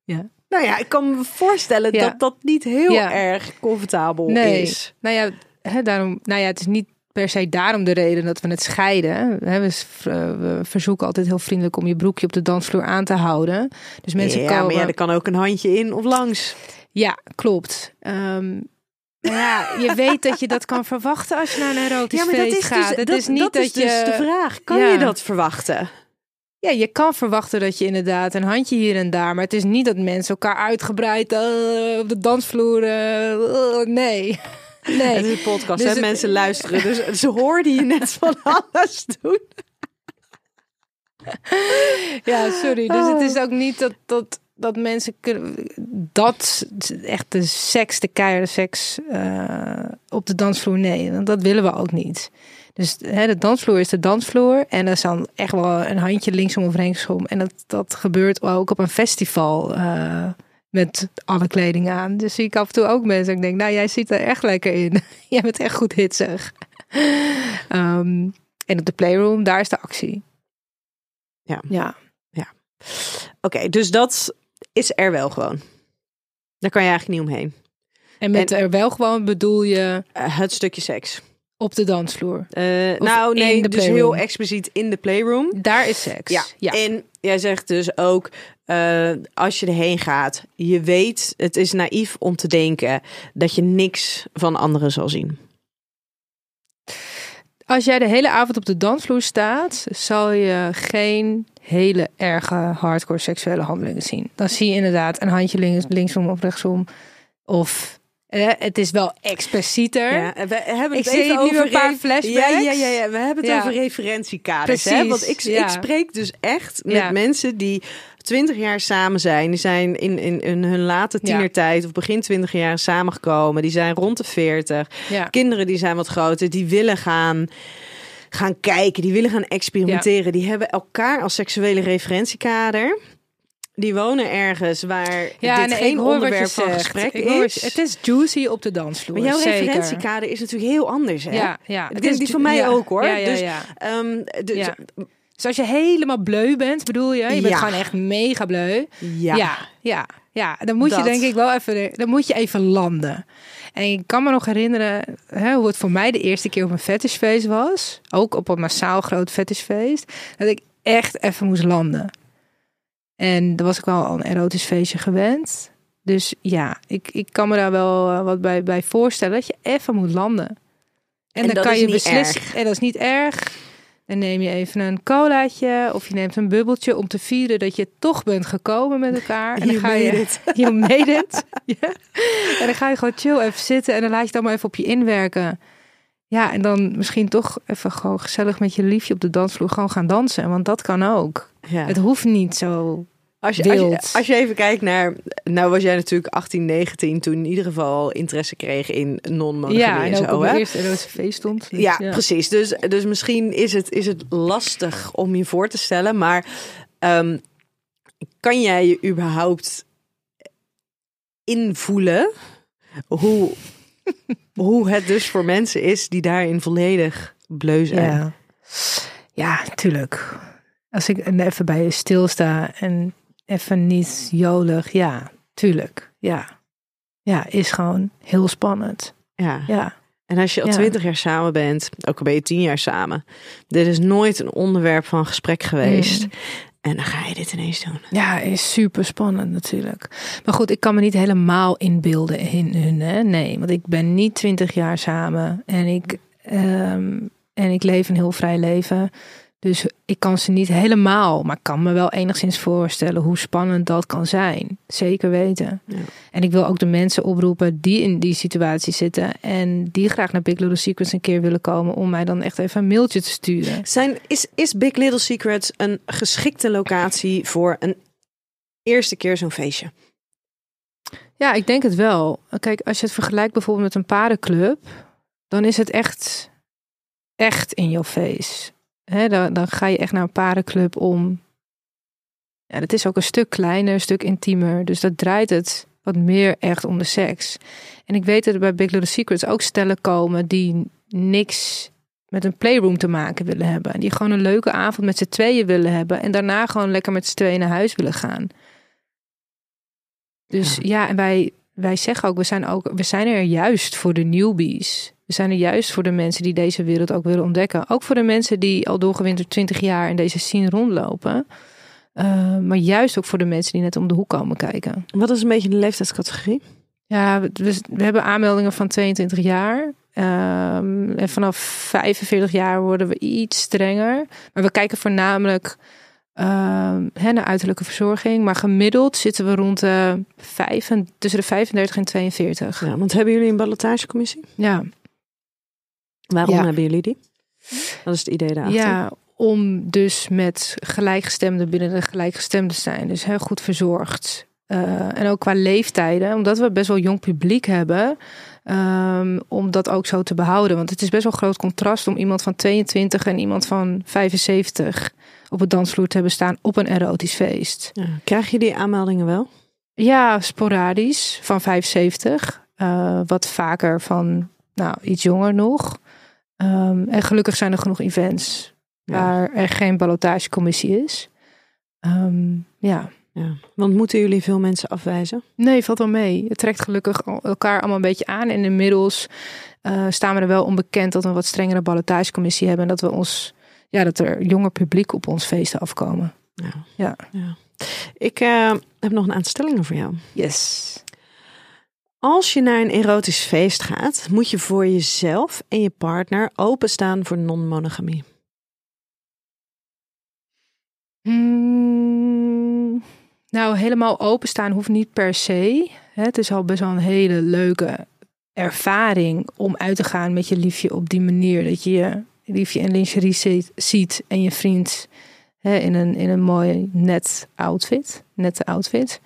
Ja. Nou ja, ik kan me voorstellen Ja. dat dat niet heel Ja. erg comfortabel Nee. is. Nou ja, hè, daarom, nou ja, het is niet per se daarom de reden dat we het scheiden. We, eh, we verzoeken altijd heel vriendelijk om je broekje op de dansvloer aan te houden. Dus mensen ja, komen. maar ja, er kan ook een handje in of langs. Ja, klopt. Ehm, ja, je weet dat je dat kan verwachten als je naar een erotisch feest gaat. het is niet dat, is je. dus de vraag. Kan Ja. je dat verwachten? Ja, je kan verwachten dat je inderdaad een handje hier en daar. Maar het is niet dat mensen elkaar uitgebreid eh, op de dansvloer. eh, nee. Nee. Het is een podcast, Dus hè? het- mensen luisteren. Dus ze hoorden je net van alles doen. Ja, sorry. Dus Oh. het is ook niet dat, dat, dat mensen kunnen. Dat echt de seks, de keiharde seks eh, op de dansvloer. Nee, dat willen we ook niet. Dus hè, de dansvloer is de dansvloer. En er is dan echt wel een handje linksom of rechtsom. En dat, dat gebeurt ook op een festival. eh, met alle kleding aan. Dus zie ik af en toe ook mensen. Ik denk, nou, jij ziet er echt lekker in. jij bent echt goed hitsig. Ehm, en op de playroom, daar is de actie. Ja. Ja. Oké, dus dat is er wel gewoon. Daar kan je eigenlijk niet omheen. En met En- er wel gewoon bedoel je Eh, het stukje seks. op de dansvloer. Eh, nou, nee, dus playroom. heel expliciet in de playroom. Daar is seks. Ja. ja. En jij zegt dus ook, eh, als je erheen gaat, je weet, het is naïef om te denken dat je niks van anderen zal zien. Als jij de hele avond op de dansvloer staat, zal je geen hele erge hardcore seksuele handelingen zien. Dan zie je inderdaad een handje links, linksom of rechtsom. Of eh, het is wel explicieter. Ja, we hebben Ik het zie even nu over een paar flashbacks. Ja, ja, ja, ja. we hebben het Ja. over referentiekaders. Hè? Want ik, ik spreek dus echt met mensen die twintig jaar samen zijn. Die zijn in, in, in hun late Ja. tienertijd of begin twintig jaar samengekomen. Die zijn rond de veertig. Ja. Kinderen die zijn wat groter, die willen gaan, gaan kijken, die willen gaan experimenteren. Die hebben elkaar als seksuele referentiekader. Die wonen ergens waar Ja, dit nee, geen onderwerp van zegt. gesprek Ik is. Het is juicy op de dansvloer. maar jouw zeker. referentiekader is natuurlijk heel anders, hè? Ja, ja. Het is die van mij ja, ook, hoor. Dus. Ehm, dus, Ja. Dus als je helemaal bleu bent, bedoel je? Je bent Ja. gewoon echt mega bleu. ja. Ja, ja, ja. Dan moet Dat. je denk ik wel even, dan moet je even landen. En ik kan me nog herinneren hè, hoe het voor mij de eerste keer op een fetishfeest was. Ook op een massaal groot fetishfeest. Dat ik echt even moest landen. En dan was ik wel een erotisch feestje gewend. Dus ja, ik, ik kan me daar wel eh, wat bij, bij voorstellen. Dat je even moet landen. En, En dan kan je beslissen. En dat is niet erg. Dan neem je even een colaatje of je neemt een bubbeltje om te vieren dat je toch bent gekomen met elkaar. En dan ga je, je made it. ja. En dan ga je gewoon chill even zitten en dan laat je het allemaal even op je inwerken. Ja, en dan misschien toch even gewoon gezellig met je liefje op de dansvloer gewoon gaan dansen. Want dat kan ook. Ja. Het hoeft niet zo Als je, als, je, wild. als je even kijkt naar, nou was jij natuurlijk 18, 19 toen in ieder geval interesse kreeg in non-monogamie Ja, en zo. hè? eerste stond. Dus Ja, precies. Dus, dus misschien is het, is het lastig om je voor te stellen, maar ehm, kan jij je überhaupt invoelen hoe, hoe het dus voor mensen is die daarin volledig bleu zijn? Ja. ja, tuurlijk. Als ik even bij je stilsta en even niet jolig, ja, tuurlijk. Ja, ja is gewoon heel spannend. Ja. Ja, En als je al Ja. twintig jaar samen bent, ook al ben je tien jaar samen, dit is nooit een onderwerp van gesprek geweest. Mm. En dan ga je dit ineens doen. ja, is super spannend natuurlijk. Maar goed, ik kan me niet helemaal inbeelden in hun. Hè? Nee, want ik ben niet twintig jaar samen en ik, ehm, en ik leef een heel vrij leven. Dus ik kan ze niet helemaal, maar kan me wel enigszins voorstellen hoe spannend dat kan zijn. Zeker weten. Ja. En ik wil ook de mensen oproepen die in die situatie zitten en die graag naar Big Little Secrets een keer willen komen om mij dan echt even een mailtje te sturen. Zijn, is, is Big Little Secrets een geschikte locatie voor een eerste keer zo'n feestje? Ja, ik denk het wel. Kijk, als je het vergelijkt bijvoorbeeld met een paardenclub, dan is het echt, echt in your face. Dan, dan ga je echt naar een paardenclub om. Ja, dat is ook een stuk kleiner, een stuk intiemer. Dus dat draait het wat meer echt om de seks. En ik weet dat er bij Big Little Secrets ook stellen komen die niks met een playroom te maken willen hebben. En die gewoon een leuke avond met z'n tweeën willen hebben. En daarna gewoon lekker met z'n tweeën naar huis willen gaan. Dus Ja. ja, en wij, wij zeggen ook we, zijn ook, we zijn er juist voor de newbies. We zijn er juist voor de mensen die deze wereld ook willen ontdekken. Ook voor de mensen die al doorgewinterd 20 jaar in deze scene rondlopen. Uh, maar juist ook voor de mensen die net om de hoek komen kijken. Wat is een beetje de leeftijdscategorie? Ja, we, hebben aanmeldingen van 22 jaar. Um, en vanaf 45 jaar worden we iets strenger. Maar we kijken voornamelijk um, hè, naar uiterlijke verzorging. Maar gemiddeld zitten we rond de vijf en, tussen de 35 en 42. Ja, want hebben jullie een ballotagecommissie? Ja. Waarom Ja. hebben jullie die? Dat is het idee daarachter. Ja, om dus met gelijkgestemden binnen de gelijkgestemden te zijn. Dus heel goed verzorgd. Uh, en ook qua leeftijden, omdat we best wel jong publiek hebben, um, om dat ook zo te behouden. Want het is best wel een groot contrast om iemand van 22 en iemand van 75 op het dansvloer te hebben staan op een erotisch feest. Ja. Krijg je die aanmeldingen wel? Ja, sporadisch van 75. Uh, wat vaker van nou, iets jonger nog. Um, en gelukkig zijn er genoeg events ja. waar er geen ballotagecommissie is. Um, ja. ja. Want moeten jullie veel mensen afwijzen? Nee, valt wel mee. Het trekt gelukkig elkaar allemaal een beetje aan. En inmiddels uh, staan we er wel onbekend dat we een wat strengere ballotagecommissie hebben. En dat we ons, ja, dat er jonger publiek op ons feesten afkomen. Ja. ja. ja. Ik uh, heb nog een aantal stellingen voor jou. Yes. Als je naar een erotisch feest gaat, moet je voor jezelf en je partner openstaan voor non-monogamie. Hmm, nou, helemaal openstaan hoeft niet per se. Het is al best wel een hele leuke ervaring om uit te gaan met je liefje op die manier. Dat je je liefje in lingerie ziet en je vriend in, een, in een mooi net outfit, nette outfit.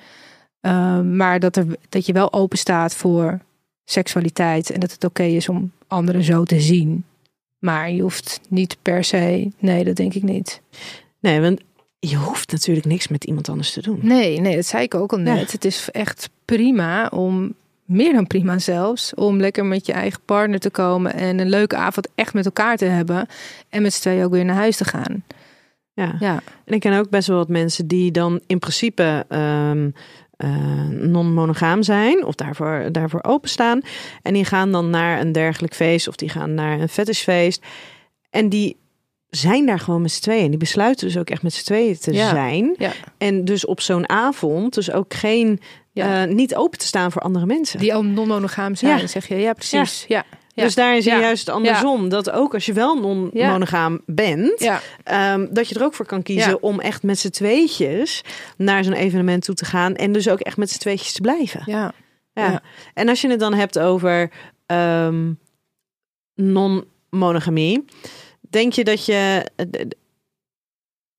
Uh, maar dat, er, dat je wel open staat voor seksualiteit en dat het oké okay is om anderen zo te zien. Maar je hoeft niet per se, nee, dat denk ik niet. Nee, want je hoeft natuurlijk niks met iemand anders te doen. Nee, nee, dat zei ik ook al net. Ja. Het is echt prima om, meer dan prima zelfs, om lekker met je eigen partner te komen en een leuke avond echt met elkaar te hebben. En met z'n tweeën ook weer naar huis te gaan. Ja. ja. En ik ken ook best wel wat mensen die dan in principe um, uh, non-monogaam zijn of daarvoor, daarvoor openstaan. En die gaan dan naar een dergelijk feest of die gaan naar een fetishfeest. En die zijn daar gewoon met z'n tweeën. Die besluiten dus ook echt met z'n tweeën te ja. zijn. Ja. En dus op zo'n avond dus ook geen... Ja. Uh, niet open te staan voor andere mensen. Die al non-monogaam zijn, zeg je. Ja, precies. Ja. Ja. Dus daar is het Ja. juist andersom. Dat ook als je wel non-monogaam bent, ehm, dat je er ook voor kan kiezen om echt met z'n tweetjes naar zo'n evenement toe te gaan. En dus ook echt met z'n tweetjes te blijven. ja. Ja. Ja. En als je het dan hebt over ehm, non-monogamie, denk je dat je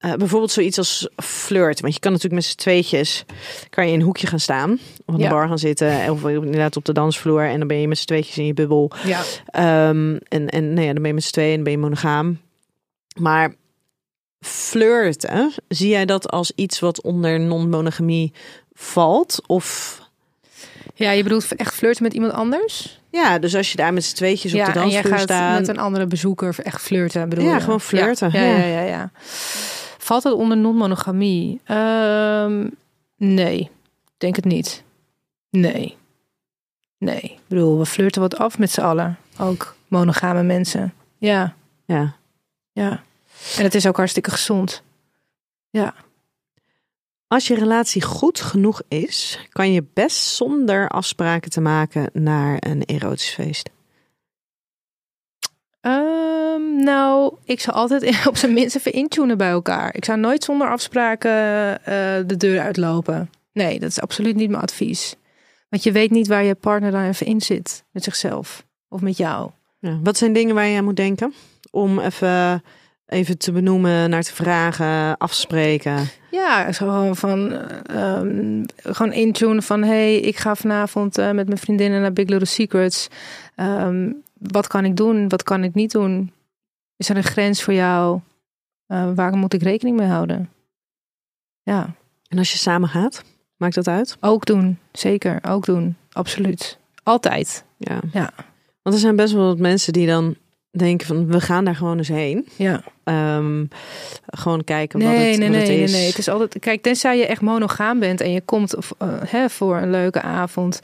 eh, bijvoorbeeld zoiets als flirt, want je kan natuurlijk met z'n tweetjes kan je in een hoekje gaan staan of aan de bar gaan zitten of inderdaad op de dansvloer en dan ben je met z'n tweetjes in je bubbel. ja. Ehm, en en nee, ja, dan ben je met z'n tweeën en dan ben je monogaam. Maar flirten, zie jij dat als iets wat onder non-monogamie valt? Of Ja, je bedoelt echt flirten met iemand anders? ja, dus als je daar met z'n tweetjes op de en jij dansvloer gaat staat. met een andere bezoeker echt flirten, bedoel Ja, je? gewoon flirten, Ja, ja. ja, ja, ja. Valt het onder non-monogamie? Ehm, nee, denk het niet. Nee. Nee. Ik bedoel, we flirten wat af met z'n allen. Ook monogame mensen. Ja, Ja. ja. En het is ook hartstikke gezond. Als je relatie goed genoeg is, kan je best zonder afspraken te maken naar een erotisch feest. Ehm, nou, ik zou altijd op zijn minst even intunen bij elkaar. Ik zou nooit zonder afspraken eh, de deur uitlopen. Nee, dat is absoluut niet mijn advies. Want je weet niet waar je partner dan even in zit. Met zichzelf. Of met jou. Ja. Wat zijn dingen waar je aan moet denken? Om even, even te benoemen, naar te vragen, afspreken. Ja, zo gewoon van eh, ehm, gewoon intunen van hey, ik ga vanavond eh, met mijn vriendinnen naar Big Little Secrets. Ehm, wat kan ik doen? Wat kan ik niet doen? Is er een grens voor jou? Eh, waar moet ik rekening mee houden? Ja, En als je samen gaat, maakt dat uit? ook doen. Zeker, ook doen. Absoluut. Altijd. Ja. Ja. Want er zijn best wel wat mensen die dan denken van, we gaan daar gewoon eens heen. Ja. Ehm, gewoon kijken wat Nee, het, nee, wat nee, het nee, is. nee. Het is altijd. Kijk, tenzij je echt monogaam bent en je komt of, eh, hè, voor een leuke avond.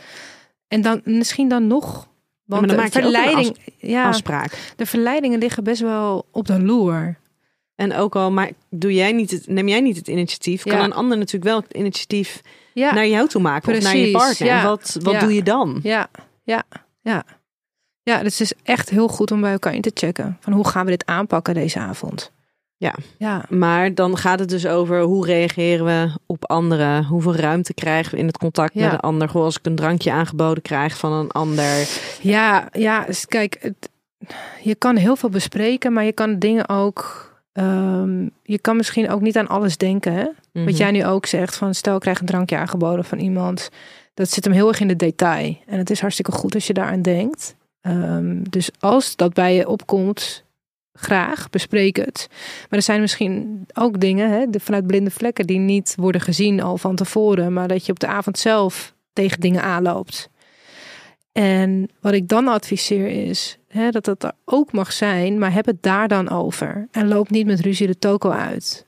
En dan misschien dan nog. Want maar dan de maak je ook een verleiding, ja, Afspraak. de verleidingen liggen best wel op de loer. En ook al maar doe jij niet het, neem jij niet het initiatief, kan een ander natuurlijk wel het initiatief Ja, naar jou toe maken of naar je partner. ja. Wat, wat doe je dan? ja, ja, ja. Ja, dus het is echt heel goed om bij elkaar in te checken. Van hoe gaan we dit aanpakken deze avond? Ja. Ja, Maar dan gaat het dus over hoe reageren we op anderen? Hoeveel ruimte krijgen we in het contact Ja. met een ander? Gewoon als ik een drankje aangeboden krijg van een ander. ja, ja. dus kijk, het, je kan heel veel bespreken, maar je kan dingen ook. ehm, je kan misschien ook niet aan alles denken. Hè? Mhm. Wat jij nu ook zegt, van stel ik krijg een drankje aangeboden van iemand. Dat zit hem heel erg in de detail. En het is hartstikke goed als je daaraan denkt. Ehm, dus als dat bij je opkomt, graag, bespreek het. Maar er zijn misschien ook dingen hè, vanuit blinde vlekken die niet worden gezien al van tevoren. Maar dat je op de avond zelf tegen dingen aanloopt. En wat ik dan adviseer is hè, dat dat er ook mag zijn, maar heb het daar dan over. En loop niet met ruzie de toko uit.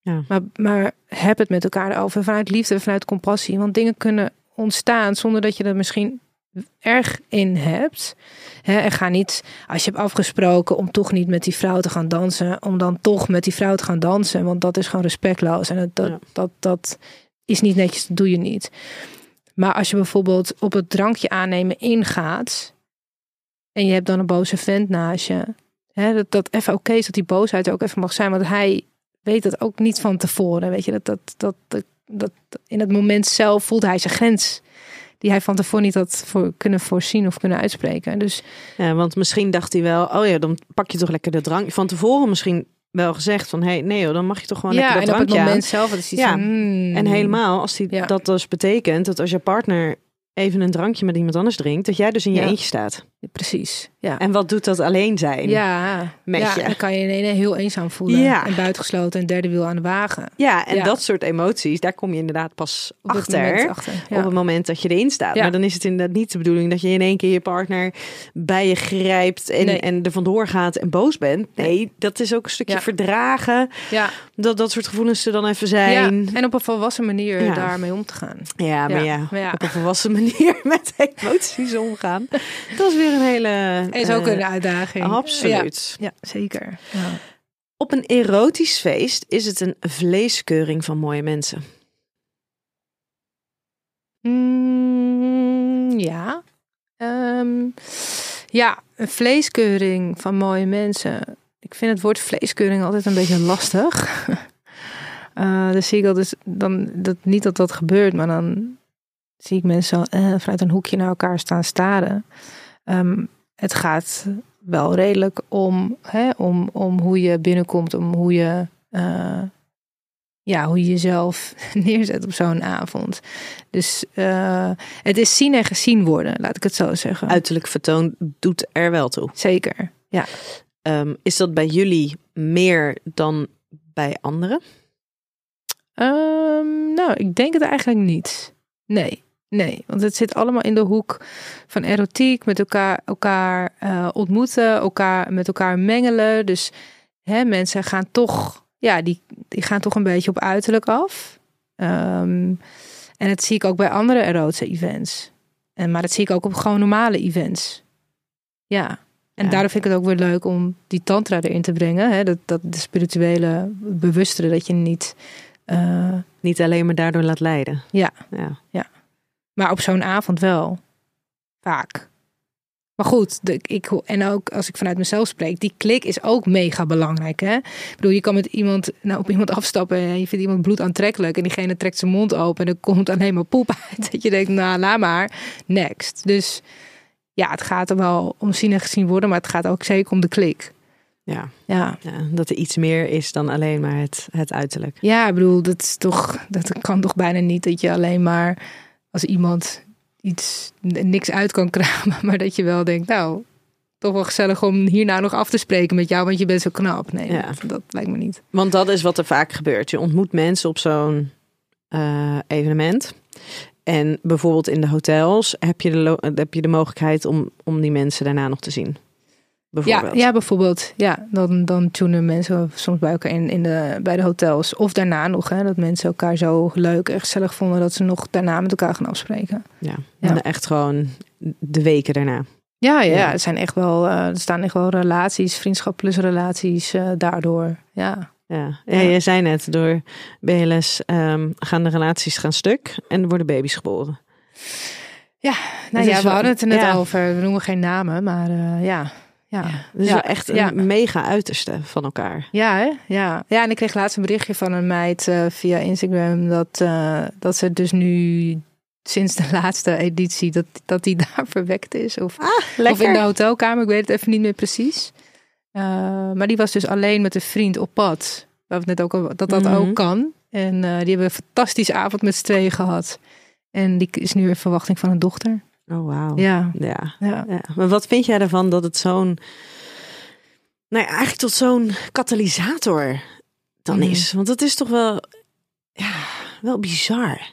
Ja. Maar, maar heb het met elkaar over vanuit liefde, vanuit compassie. Want dingen kunnen ontstaan zonder dat je er misschien erg in hebt. Hè, en ga niet, als je hebt afgesproken om toch niet met die vrouw te gaan dansen, om dan toch met die vrouw te gaan dansen. Want dat is gewoon respectloos. En dat, dat, Ja. dat, dat is niet netjes, dat doe je niet. Maar als je bijvoorbeeld op het drankje aannemen ingaat. En je hebt dan een boze vent naast je. Hè, dat, dat even oké is dat die boosheid er ook even mag zijn. Want hij weet dat ook niet van tevoren. Weet je, dat, dat, dat, dat, dat in het moment zelf voelt hij zijn grens. Die hij van tevoren niet had voor, kunnen voorzien of kunnen uitspreken. Dus Ja, want misschien dacht hij wel, oh ja, dan pak je toch lekker de drank. Van tevoren misschien wel gezegd van, hey, nee dan mag je toch gewoon ja, lekker en dat op het drankje moment aan. zelf het is iets Ja, van, hmm. En helemaal als die, Ja. dat dus betekent dat als je partner even een drankje met iemand anders drinkt, dat jij dus in je Ja. eentje staat. Precies, ja. En wat doet dat alleen zijn? ja, met ja, je. dan kan je in ene heel eenzaam voelen. Ja. En buitengesloten en derde wiel aan de wagen. Ja, en Ja. dat soort emoties, daar kom je inderdaad pas Op achter. moment achter. Ja. Op het moment dat je erin staat. Ja. Maar dan is het inderdaad niet de bedoeling dat je in één keer je partner bij je grijpt en, Nee. en er vandoor gaat en boos bent. Nee, dat is ook een stukje verdragen. ja. Dat dat soort gevoelens er dan even zijn. ja, en op een volwassen manier daarmee om te gaan. Ja, maar ja, Ja, maar ja. op een volwassen manier met emoties omgaan. Dat is weer een hele... Is ook eh, een uitdaging. Absoluut. Ja, ja zeker. Ja. Op een erotisch feest is het een vleeskeuring van mooie mensen. Mm, ja. Ehm, ja, een vleeskeuring van mooie mensen. Ik vind het woord vleeskeuring altijd een beetje lastig. Uh, dus zie ik altijd dan dat niet dat dat gebeurt, maar dan zie ik mensen zo, eh, vanuit een hoekje naar elkaar staan staren. Um, het gaat wel redelijk om, hè, om, om hoe je binnenkomt, om hoe je, uh, ja, hoe je jezelf neerzet op zo'n avond. Dus uh, het is zien en gezien worden, laat ik het zo zeggen. Uiterlijk vertoon doet er wel toe. Zeker, ja. Um, is dat bij jullie meer dan bij anderen? Um, nou, ik denk het eigenlijk niet. Nee, nee. Want het zit allemaal in de hoek van erotiek, met elkaar, elkaar uh, ontmoeten, elkaar met elkaar mengelen. Dus hè, mensen gaan toch, ja, die, die gaan toch een beetje op uiterlijk af. Um, en dat zie ik ook bij andere erotische events. En, maar dat zie ik ook op gewoon normale events. Ja. En ja. daarom vind ik het ook weer leuk om die tantra erin te brengen. Hè? Dat, dat de spirituele bewustere, dat je niet uh, Niet alleen maar daardoor laat leiden. Ja, ja. ja. Maar op zo'n avond wel. Vaak. Maar goed, de, ik, en ook als ik vanuit mezelf spreek, die klik is ook mega belangrijk. Hè? Ik bedoel, je kan met iemand, nou, op iemand afstappen en je vindt iemand bloed aantrekkelijk en diegene trekt zijn mond open en er komt alleen maar poep uit. Dat je denkt, nou, laat maar, next. Dus ja, het gaat er wel om zien en gezien worden, maar het gaat ook zeker om de klik. Ja. Ja. ja. dat er iets meer is dan alleen maar het, het uiterlijk. Ja, ik bedoel, dat is toch, dat kan toch bijna niet dat je alleen maar als iemand iets niks uit kan kramen, maar dat je wel denkt, nou, toch wel gezellig om hierna nog af te spreken met jou, want je bent zo knap. Nee, ja. dat, lijkt me niet. Want dat is wat er vaak gebeurt. Je ontmoet mensen op zo'n uh, evenement. En bijvoorbeeld in de hotels heb je de, heb je de mogelijkheid om, om die mensen daarna nog te zien. Ja, ja, bijvoorbeeld. Ja, dan, dan tunen mensen soms bij elkaar in, in de, bij de hotels. Of daarna nog, hè, dat mensen elkaar zo leuk en gezellig vonden dat ze nog daarna met elkaar gaan afspreken. Ja, en echt gewoon de weken daarna. Ja, ja, ja. het zijn echt wel, uh, er staan echt wel relaties, vriendschap plus relaties uh, daardoor. Ja. Ja. ja, je zei net, door BLS um, gaan de relaties gaan stuk en er worden baby's geboren. Ja, nou ja, we hadden het er net over. We noemen geen namen, maar uh, ja. Ja, dus ja, echt een ja. mega uiterste van elkaar. Ja, hè? Ja. ja, en ik kreeg laatst een berichtje van een meid uh, via Instagram dat, uh, dat ze dus nu sinds de laatste editie dat, dat die daar verwekt is. Of, ah, of in de hotelkamer, ik weet het even niet meer precies. Uh, maar die was dus alleen met een vriend op pad. We hebben het net ook al, dat dat mm -hmm. ook kan. En die hebben een fantastische avond met z'n tweeën gehad. En die is nu in verwachting van een dochter. Oh, wauw. Ja. Ja. ja. ja. Maar wat vind jij ervan dat het zo'n. Nou ja, eigenlijk tot zo'n katalysator dan mm. is? Want het is toch wel. Ja, wel bizar.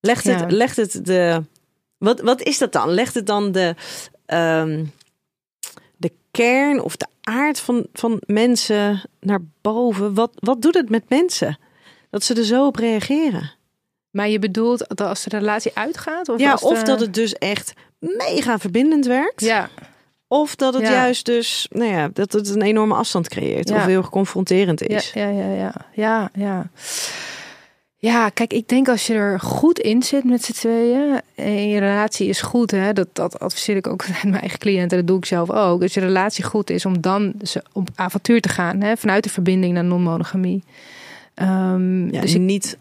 Legt het, ja. legt het de. Wat, wat is dat dan? Legt het dan de. Um, de kern of de aard van, van mensen naar boven? Wat, wat doet het met mensen? Dat ze er zo op reageren? Maar je bedoelt dat als de relatie uitgaat? Of ja, als of de... dat het dus echt mega verbindend werkt. Ja. Of dat het ja. juist dus, nou ja, dat het een enorme afstand creëert. Ja. Of heel confronterend is. Ja, ja, ja, ja. Ja, ja. Ja, kijk, ik denk als je er goed in zit met z'n tweeën en je relatie is goed, hè, dat, dat adviseer ik ook aan mijn eigen cliënten, dat doe ik zelf ook. Als je relatie goed is, om dan op avontuur te gaan, hè, vanuit de verbinding naar non-monogamie. Um, ja, dus ik, niet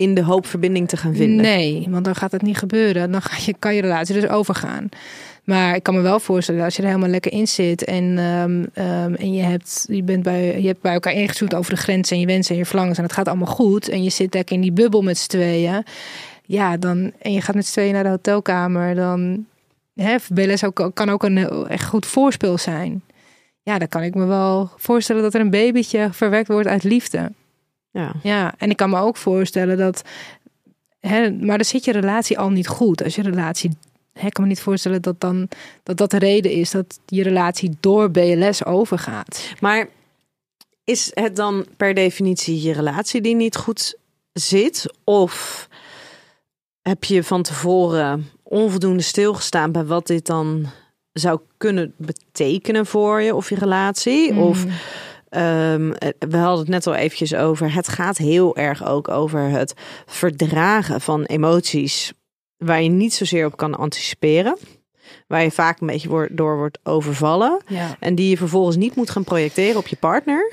in de hoop verbinding te gaan vinden. Nee, want dan gaat het niet gebeuren. Dan je, kan je relatie dus overgaan. Maar ik kan me wel voorstellen als je er helemaal lekker in zit en, um, um, en je, hebt, je, bent bij, je hebt bij elkaar ingezoet over de grenzen en je wensen en je verlangens en het gaat allemaal goed en je zit lekker in die bubbel met z'n tweeën. Ja, dan, en je gaat met z'n tweeën naar de hotelkamer, dan hè, BLS ook, kan ook een echt goed voorspel zijn. Ja, dan kan ik me wel voorstellen dat er een babytje verwekt wordt uit liefde. Ja. ja, en ik kan me ook voorstellen dat. Hè, maar dan zit je relatie al niet goed. Als je relatie. Hè, ik kan me niet voorstellen dat dan dat dat de reden is dat je relatie door BLS overgaat. Maar is het dan per definitie je relatie die niet goed zit? Of heb je van tevoren onvoldoende stilgestaan bij wat dit dan zou kunnen betekenen voor je of je relatie? Mm. Of Um, we hadden het net al eventjes over. Het gaat heel erg ook over het verdragen van emoties waar je niet zozeer op kan anticiperen. waar je vaak een beetje door wordt overvallen. Ja. En die je vervolgens niet moet gaan projecteren op je partner.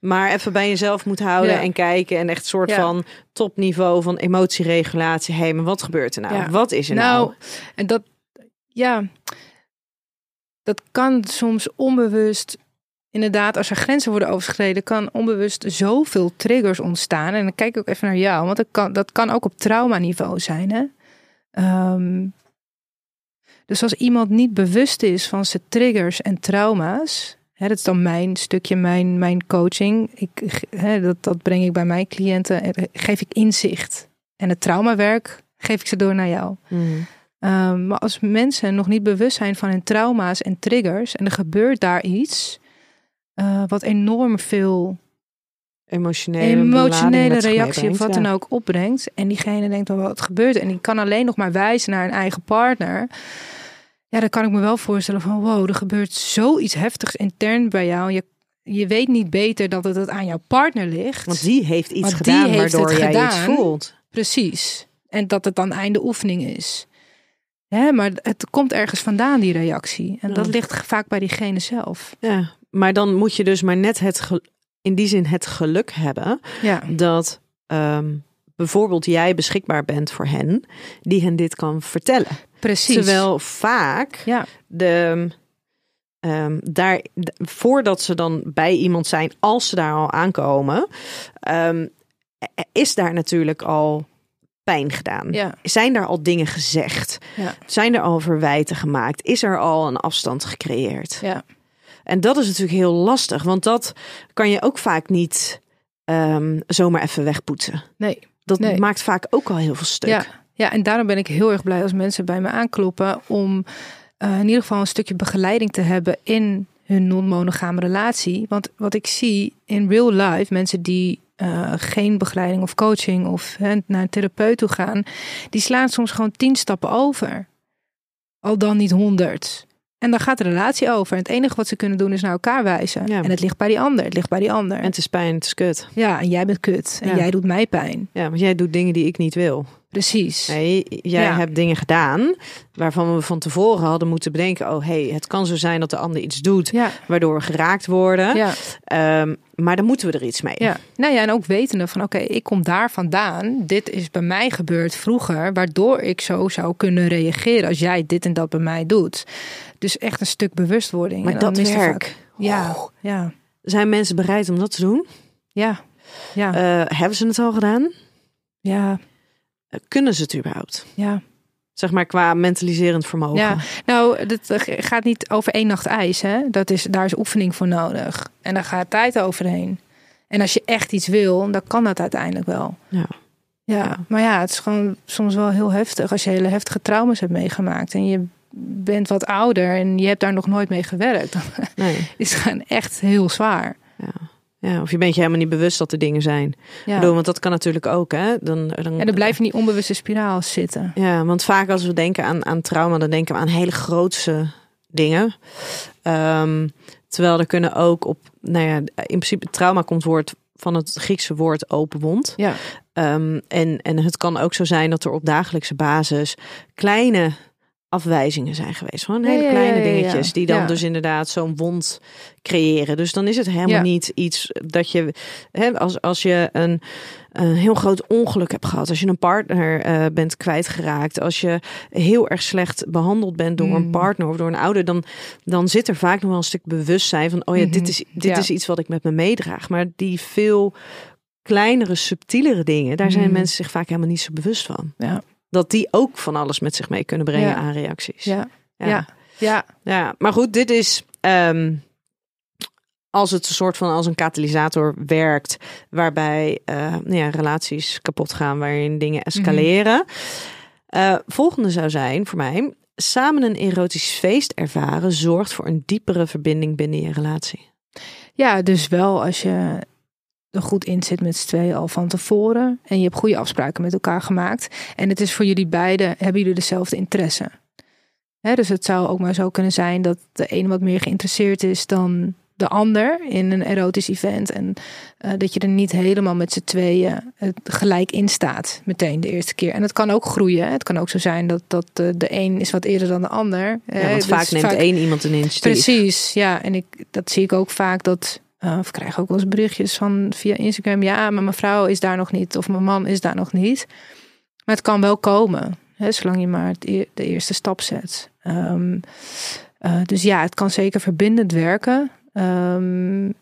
Maar even bij jezelf moet houden Ja. en kijken. En echt een soort Ja. van topniveau van emotieregulatie. Hé, maar wat gebeurt er nou? Wat is er nou? Nou, en dat, ja, dat kan soms onbewust, inderdaad, als er grenzen worden overschreden, kan onbewust zoveel triggers ontstaan. En dan kijk ik ook even naar jou, want dat kan, dat kan ook op traumaniveau zijn. Hè? Ehm, dus als iemand niet bewust is van zijn triggers en trauma's, hè, dat is dan mijn stukje, mijn, mijn coaching. Ik, hè, dat, dat breng ik bij mijn cliënten, eh, geef ik inzicht. En het traumawerk geef ik ze door naar jou. Hmm. Um, maar als mensen nog niet bewust zijn van hun trauma's en triggers en er gebeurt daar iets uh, wat enorm veel emotionele, emotionele reactie of wat dan ook opbrengt en diegene denkt wel wat gebeurt en die kan alleen nog maar wijzen naar een eigen partner. Ja, dan kan ik me wel voorstellen van wow, er gebeurt zoiets heftigs intern bij jou. Je, je weet niet beter dat het aan jouw partner ligt. Want die heeft iets Want gedaan die heeft waardoor het jij gedaan. iets voelt. Precies. En dat het dan einde oefening is. Hè, maar het komt ergens vandaan, die reactie. En Ja. dat ligt vaak bij diegene zelf. Ja, maar dan moet je dus maar net het in die zin het geluk hebben Ja, dat ehm, bijvoorbeeld jij beschikbaar bent voor hen die hen dit kan vertellen. precies. Terwijl vaak Ja, de ehm, daar voordat ze dan bij iemand zijn, als ze daar al aankomen, ehm, is daar natuurlijk al pijn gedaan. ja, Zijn er al dingen gezegd? ja, Zijn er al verwijten gemaakt? Is er al een afstand gecreëerd? ja. En dat is natuurlijk heel lastig, want dat kan je ook vaak niet ehm, zomaar even wegpoetsen. Nee. Dat Nee. maakt vaak ook al heel veel stuk. Ja. ja, en daarom ben ik heel erg blij als mensen bij me aankloppen om eh, in ieder geval een stukje begeleiding te hebben in hun non-monogame relatie. Want wat ik zie in real life, mensen die eh, geen begeleiding of coaching of hè, naar een therapeut toe gaan, die slaan soms gewoon tien stappen over. Al dan niet honderd. En dan gaat de relatie over. En het enige wat ze kunnen doen is naar elkaar wijzen. Ja. En het ligt bij die ander. Het ligt bij die ander. En het is pijn, het is kut. ja, en jij bent kut. En Ja. jij doet mij pijn. Ja, want jij doet dingen die ik niet wil. Precies. Nee, jij Ja. hebt dingen gedaan waarvan we van tevoren hadden moeten bedenken: oh hey, het kan zo zijn dat de ander iets doet Ja, waardoor we geraakt worden. ja. Ehm, maar dan moeten we er iets mee. Ja, nou ja, en ook wetende van oké, ik kom daar vandaan. Dit is bij mij gebeurd vroeger, waardoor ik zo zou kunnen reageren als jij dit en dat bij mij doet. Dus echt een stuk bewustwording. Maar En dat er werk, Ja, ja, zijn mensen bereid om dat te doen? ja, ja, Eh, hebben ze het al gedaan? ja, kunnen ze het überhaupt? ja. Zeg maar qua mentaliserend vermogen. Ja, nou, dat eh, gaat niet over één nacht ijs. Hè? Dat is, daar is oefening voor nodig. En daar gaat tijd overheen. En als je echt iets wil, dan kan dat uiteindelijk wel. Ja. Ja, Ja. maar ja, het is gewoon soms wel heel heftig als je hele heftige trauma's hebt meegemaakt en je bent wat ouder en je hebt daar nog nooit mee gewerkt. Dan Nee. is het gewoon echt heel zwaar. Ja, of je bent je helemaal niet bewust dat er dingen zijn. Ja. Bedoel, want dat kan natuurlijk ook. Hè? Dan, dan, En dan in die onbewuste spiraal zitten. Ja, want vaak als we denken aan, aan trauma, dan denken we aan hele grootse dingen. Ehm, terwijl er kunnen ook op, nou ja, in principe trauma komt woord van het Griekse woord open wond. Ja, Ehm, en, en het kan ook zo zijn dat er op dagelijkse basis kleine afwijzingen zijn geweest. Gewoon hele ja, kleine dingetjes die dan dus inderdaad zo'n wond creëren. Dus dan is het helemaal niet iets dat je, hè, als, als je een, een heel groot ongeluk hebt gehad, als je een partner eh, bent kwijtgeraakt, als je heel erg slecht behandeld bent door een Mm. partner of door een ouder, dan, dan zit er vaak nog wel een stuk bewustzijn van, oh ja, dit Mhm. is, dit is iets wat ik met me meedraag. Maar die veel kleinere, subtielere dingen, daar zijn Mhm. mensen zich vaak helemaal niet zo bewust van. ja, Dat die ook van alles met zich mee kunnen brengen Ja. aan reacties. ja, Ja. ja, ja. Maar goed, dit is ehm, als het een soort van als een katalysator werkt, waarbij eh, nou ja, relaties kapot gaan, waarin dingen escaleren. Eh, volgende zou zijn voor mij: samen een erotisch feest ervaren zorgt voor een diepere verbinding binnen je relatie. Ja, dus wel als je er goed in zit met z'n tweeën al van tevoren. En je hebt goede afspraken met elkaar gemaakt. En het is voor jullie beiden, hebben jullie dezelfde interesse. Hè, dus het zou ook maar zo kunnen zijn dat de ene wat meer geïnteresseerd is dan de ander in een erotisch event. En uh, dat je er niet helemaal met z'n tweeën uh, gelijk in staat. Meteen de eerste keer. En het kan ook groeien. Het kan ook zo zijn dat, dat uh, de een is wat eerder dan de ander. Ja, want vaak neemt vaak... één iemand een initiatief. Precies, ja. En ik, dat zie ik ook vaak dat... of krijg ook wel eens berichtjes van via Instagram. Ja, maar mijn vrouw is daar nog niet. Of mijn man is daar nog niet. Maar het kan wel komen. Hè, zolang je maar e de eerste stap zet. Um, dus ja, het kan zeker verbindend werken. Um,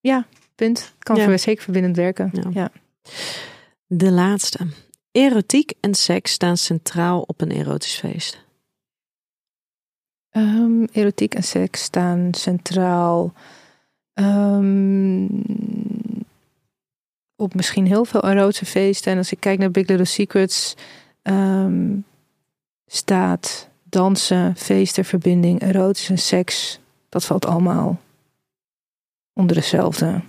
ja, punt. Kan ja. zeker verbindend werken. Ja. ja. De laatste. Erotiek en seks staan centraal op een erotisch feest. Um, erotiek en seks staan centraal um, op misschien heel veel erotische feesten. En als ik kijk naar Big Little Secrets, um, staat dansen, feesten, verbinding, erotisch en seks dat valt allemaal onder dezelfde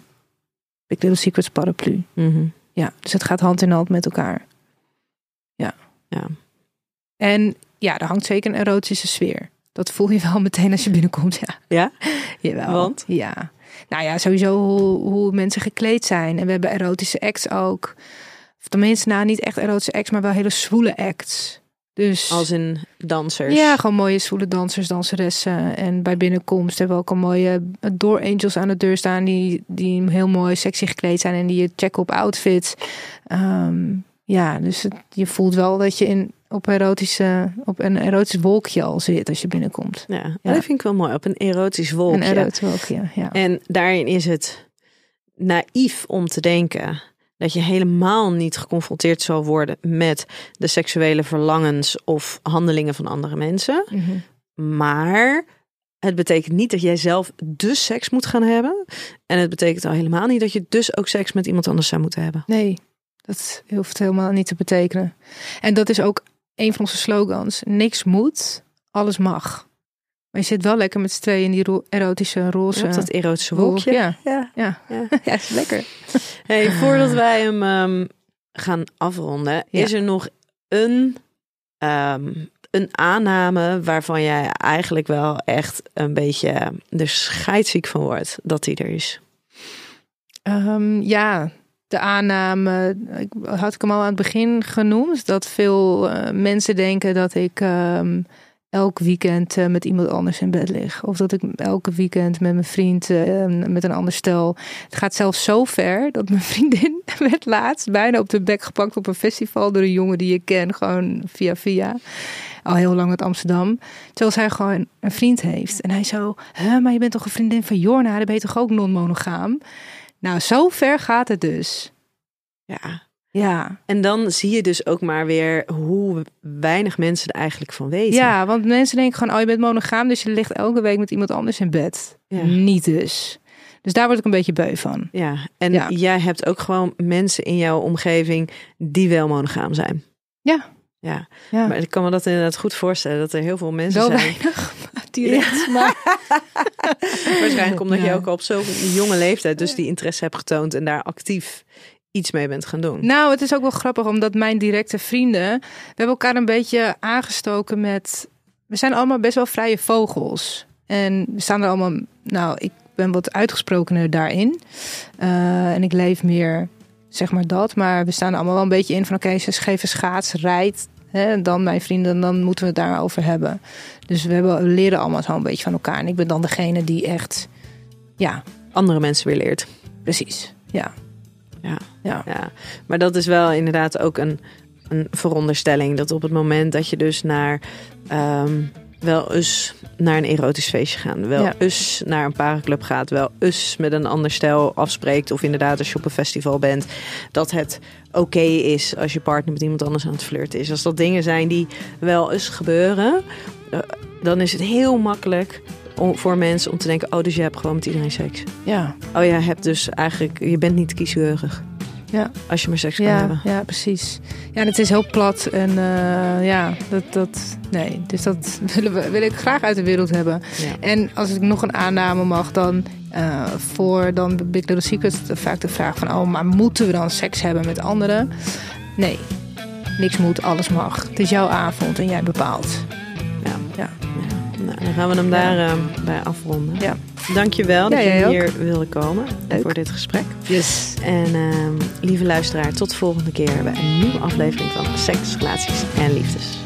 Big Little Secrets paraplu. Mm-hmm. Ja, dus het gaat hand in hand met elkaar. Ja. ja. En ja, er hangt zeker een erotische sfeer. Dat voel je wel meteen als je binnenkomt, ja. Ja? Jawel. Want? Ja. Nou ja, sowieso hoe, hoe mensen gekleed zijn. En we hebben erotische acts ook. Of tenminste, nou niet echt erotische acts, maar wel hele zwoele acts. Dus, Als in dansers? Ja, gewoon mooie zwoele dansers, danseressen. En bij binnenkomst hebben we ook al mooie door angels aan de deur staan... die, die heel mooi sexy gekleed zijn en die je checken op outfit. Um, ja, dus het, je voelt wel dat je in, op, erotische, op een erotisch wolkje al zit als je binnenkomt. Ja, ja. dat vind ik wel mooi. Op een erotisch wolkje. Een erotisch wolkje, ja. En daarin is het naïef om te denken dat je helemaal niet geconfronteerd zal worden met de seksuele verlangens of handelingen van andere mensen. Mm -hmm. Maar het betekent niet dat jij zelf dus seks moet gaan hebben. En het betekent al helemaal niet dat je dus ook seks met iemand anders zou moeten hebben. Nee, dat hoeft helemaal niet te betekenen. En dat is ook een van onze slogans. Niks moet, alles mag. Maar je zit wel lekker met z'n tweeën in die erotische roze. Ja, dat erotische wolkje. Ja, ja, ja. ja. ja is lekker. Hey, voordat wij hem um, gaan afronden, is er nog een, um, een aanname waarvan jij eigenlijk wel echt een beetje er scheidsziek van wordt dat die er is? Um, ja, de aanname, ik had ik hem al aan het begin genoemd, dat veel uh, mensen denken dat ik elk weekend uh, met iemand anders in bed lig. Of dat ik elke weekend met mijn vriend uh, met een ander stel. Het gaat zelfs zo ver dat mijn vriendin werd laatst bijna op de bek gepakt op een festival door een jongen die ik ken, gewoon via via. Al heel lang uit Amsterdam. Terwijl zij gewoon een vriend heeft. En hij zo, maar je bent toch een vriendin van Jorna? Dan ben je toch ook non-monogaam? Nou, zo ver gaat het dus. Ja, ja. En dan zie je dus ook maar weer hoe weinig mensen er eigenlijk van weten. Ja, want mensen denken gewoon, oh je bent monogaam, dus je ligt elke week met iemand anders in bed. Ja. Niet dus. Dus daar word ik een beetje beu van. Ja, en ja. jij hebt ook gewoon mensen in jouw omgeving die wel monogaam zijn. Ja. Ja. ja. maar ik kan me dat inderdaad goed voorstellen dat er heel veel mensen zijn. weinig, direct. Maar... Waarschijnlijk omdat je ook al op zo'n jonge leeftijd dus die interesse hebt getoond en daar actief iets mee bent gaan doen. Nou, het is ook wel grappig omdat mijn directe vrienden, we hebben elkaar een beetje aangestoken met, we zijn allemaal best wel vrije vogels. En we staan er allemaal, nou, ik ben wat uitgesprokener daarin. Uh, en ik leef meer, zeg maar dat. Maar we staan er allemaal wel een beetje in van, oké, okay, ze geven schaats, rijdt. Hè, dan mijn vrienden, dan moeten we het daarover hebben. Dus we, hebben, we leren allemaal zo een beetje van elkaar. En ik ben dan degene die echt, ja. Andere mensen weer leert. Precies, ja. Ja, ja. ja. Maar dat is wel inderdaad ook een, een veronderstelling. Dat op het moment dat je dus naar um, wel eens naar een erotisch feestje gaat, wel Ja. eens naar een parenclub gaat, wel eens met een ander stel afspreekt, of inderdaad als je op een festival bent, dat het oké is als je partner met iemand anders aan het flirten is. Als dat dingen zijn die wel eens gebeuren, eh, dan is het heel makkelijk om, voor mensen om te denken: oh, dus je hebt gewoon met iedereen seks. Ja, Oh, je hebt dus eigenlijk, je bent niet kieskeurig ja. als je maar seks kan Ja, hebben. ja, precies. Ja, en het is heel plat en eh, ja, dat, dat, nee, dus dat willen we, wil ik graag uit de wereld hebben. Ja. En als ik nog een aanname mag, dan eh, voor dan Big Little Secrets vaak de vraag van, oh, maar moeten we dan seks hebben met anderen? Nee, niks moet, alles mag. Het is jouw avond en jij bepaalt. Ja. Ja. Nou, dan gaan we hem daar uh, bij afronden. Ja. Dankjewel dat Ja, jij je hier wilde komen Leuk. voor dit gesprek. Yes. En ehm, lieve luisteraar, tot de volgende keer bij een nieuwe aflevering van Seks, Relaties en Liefdes.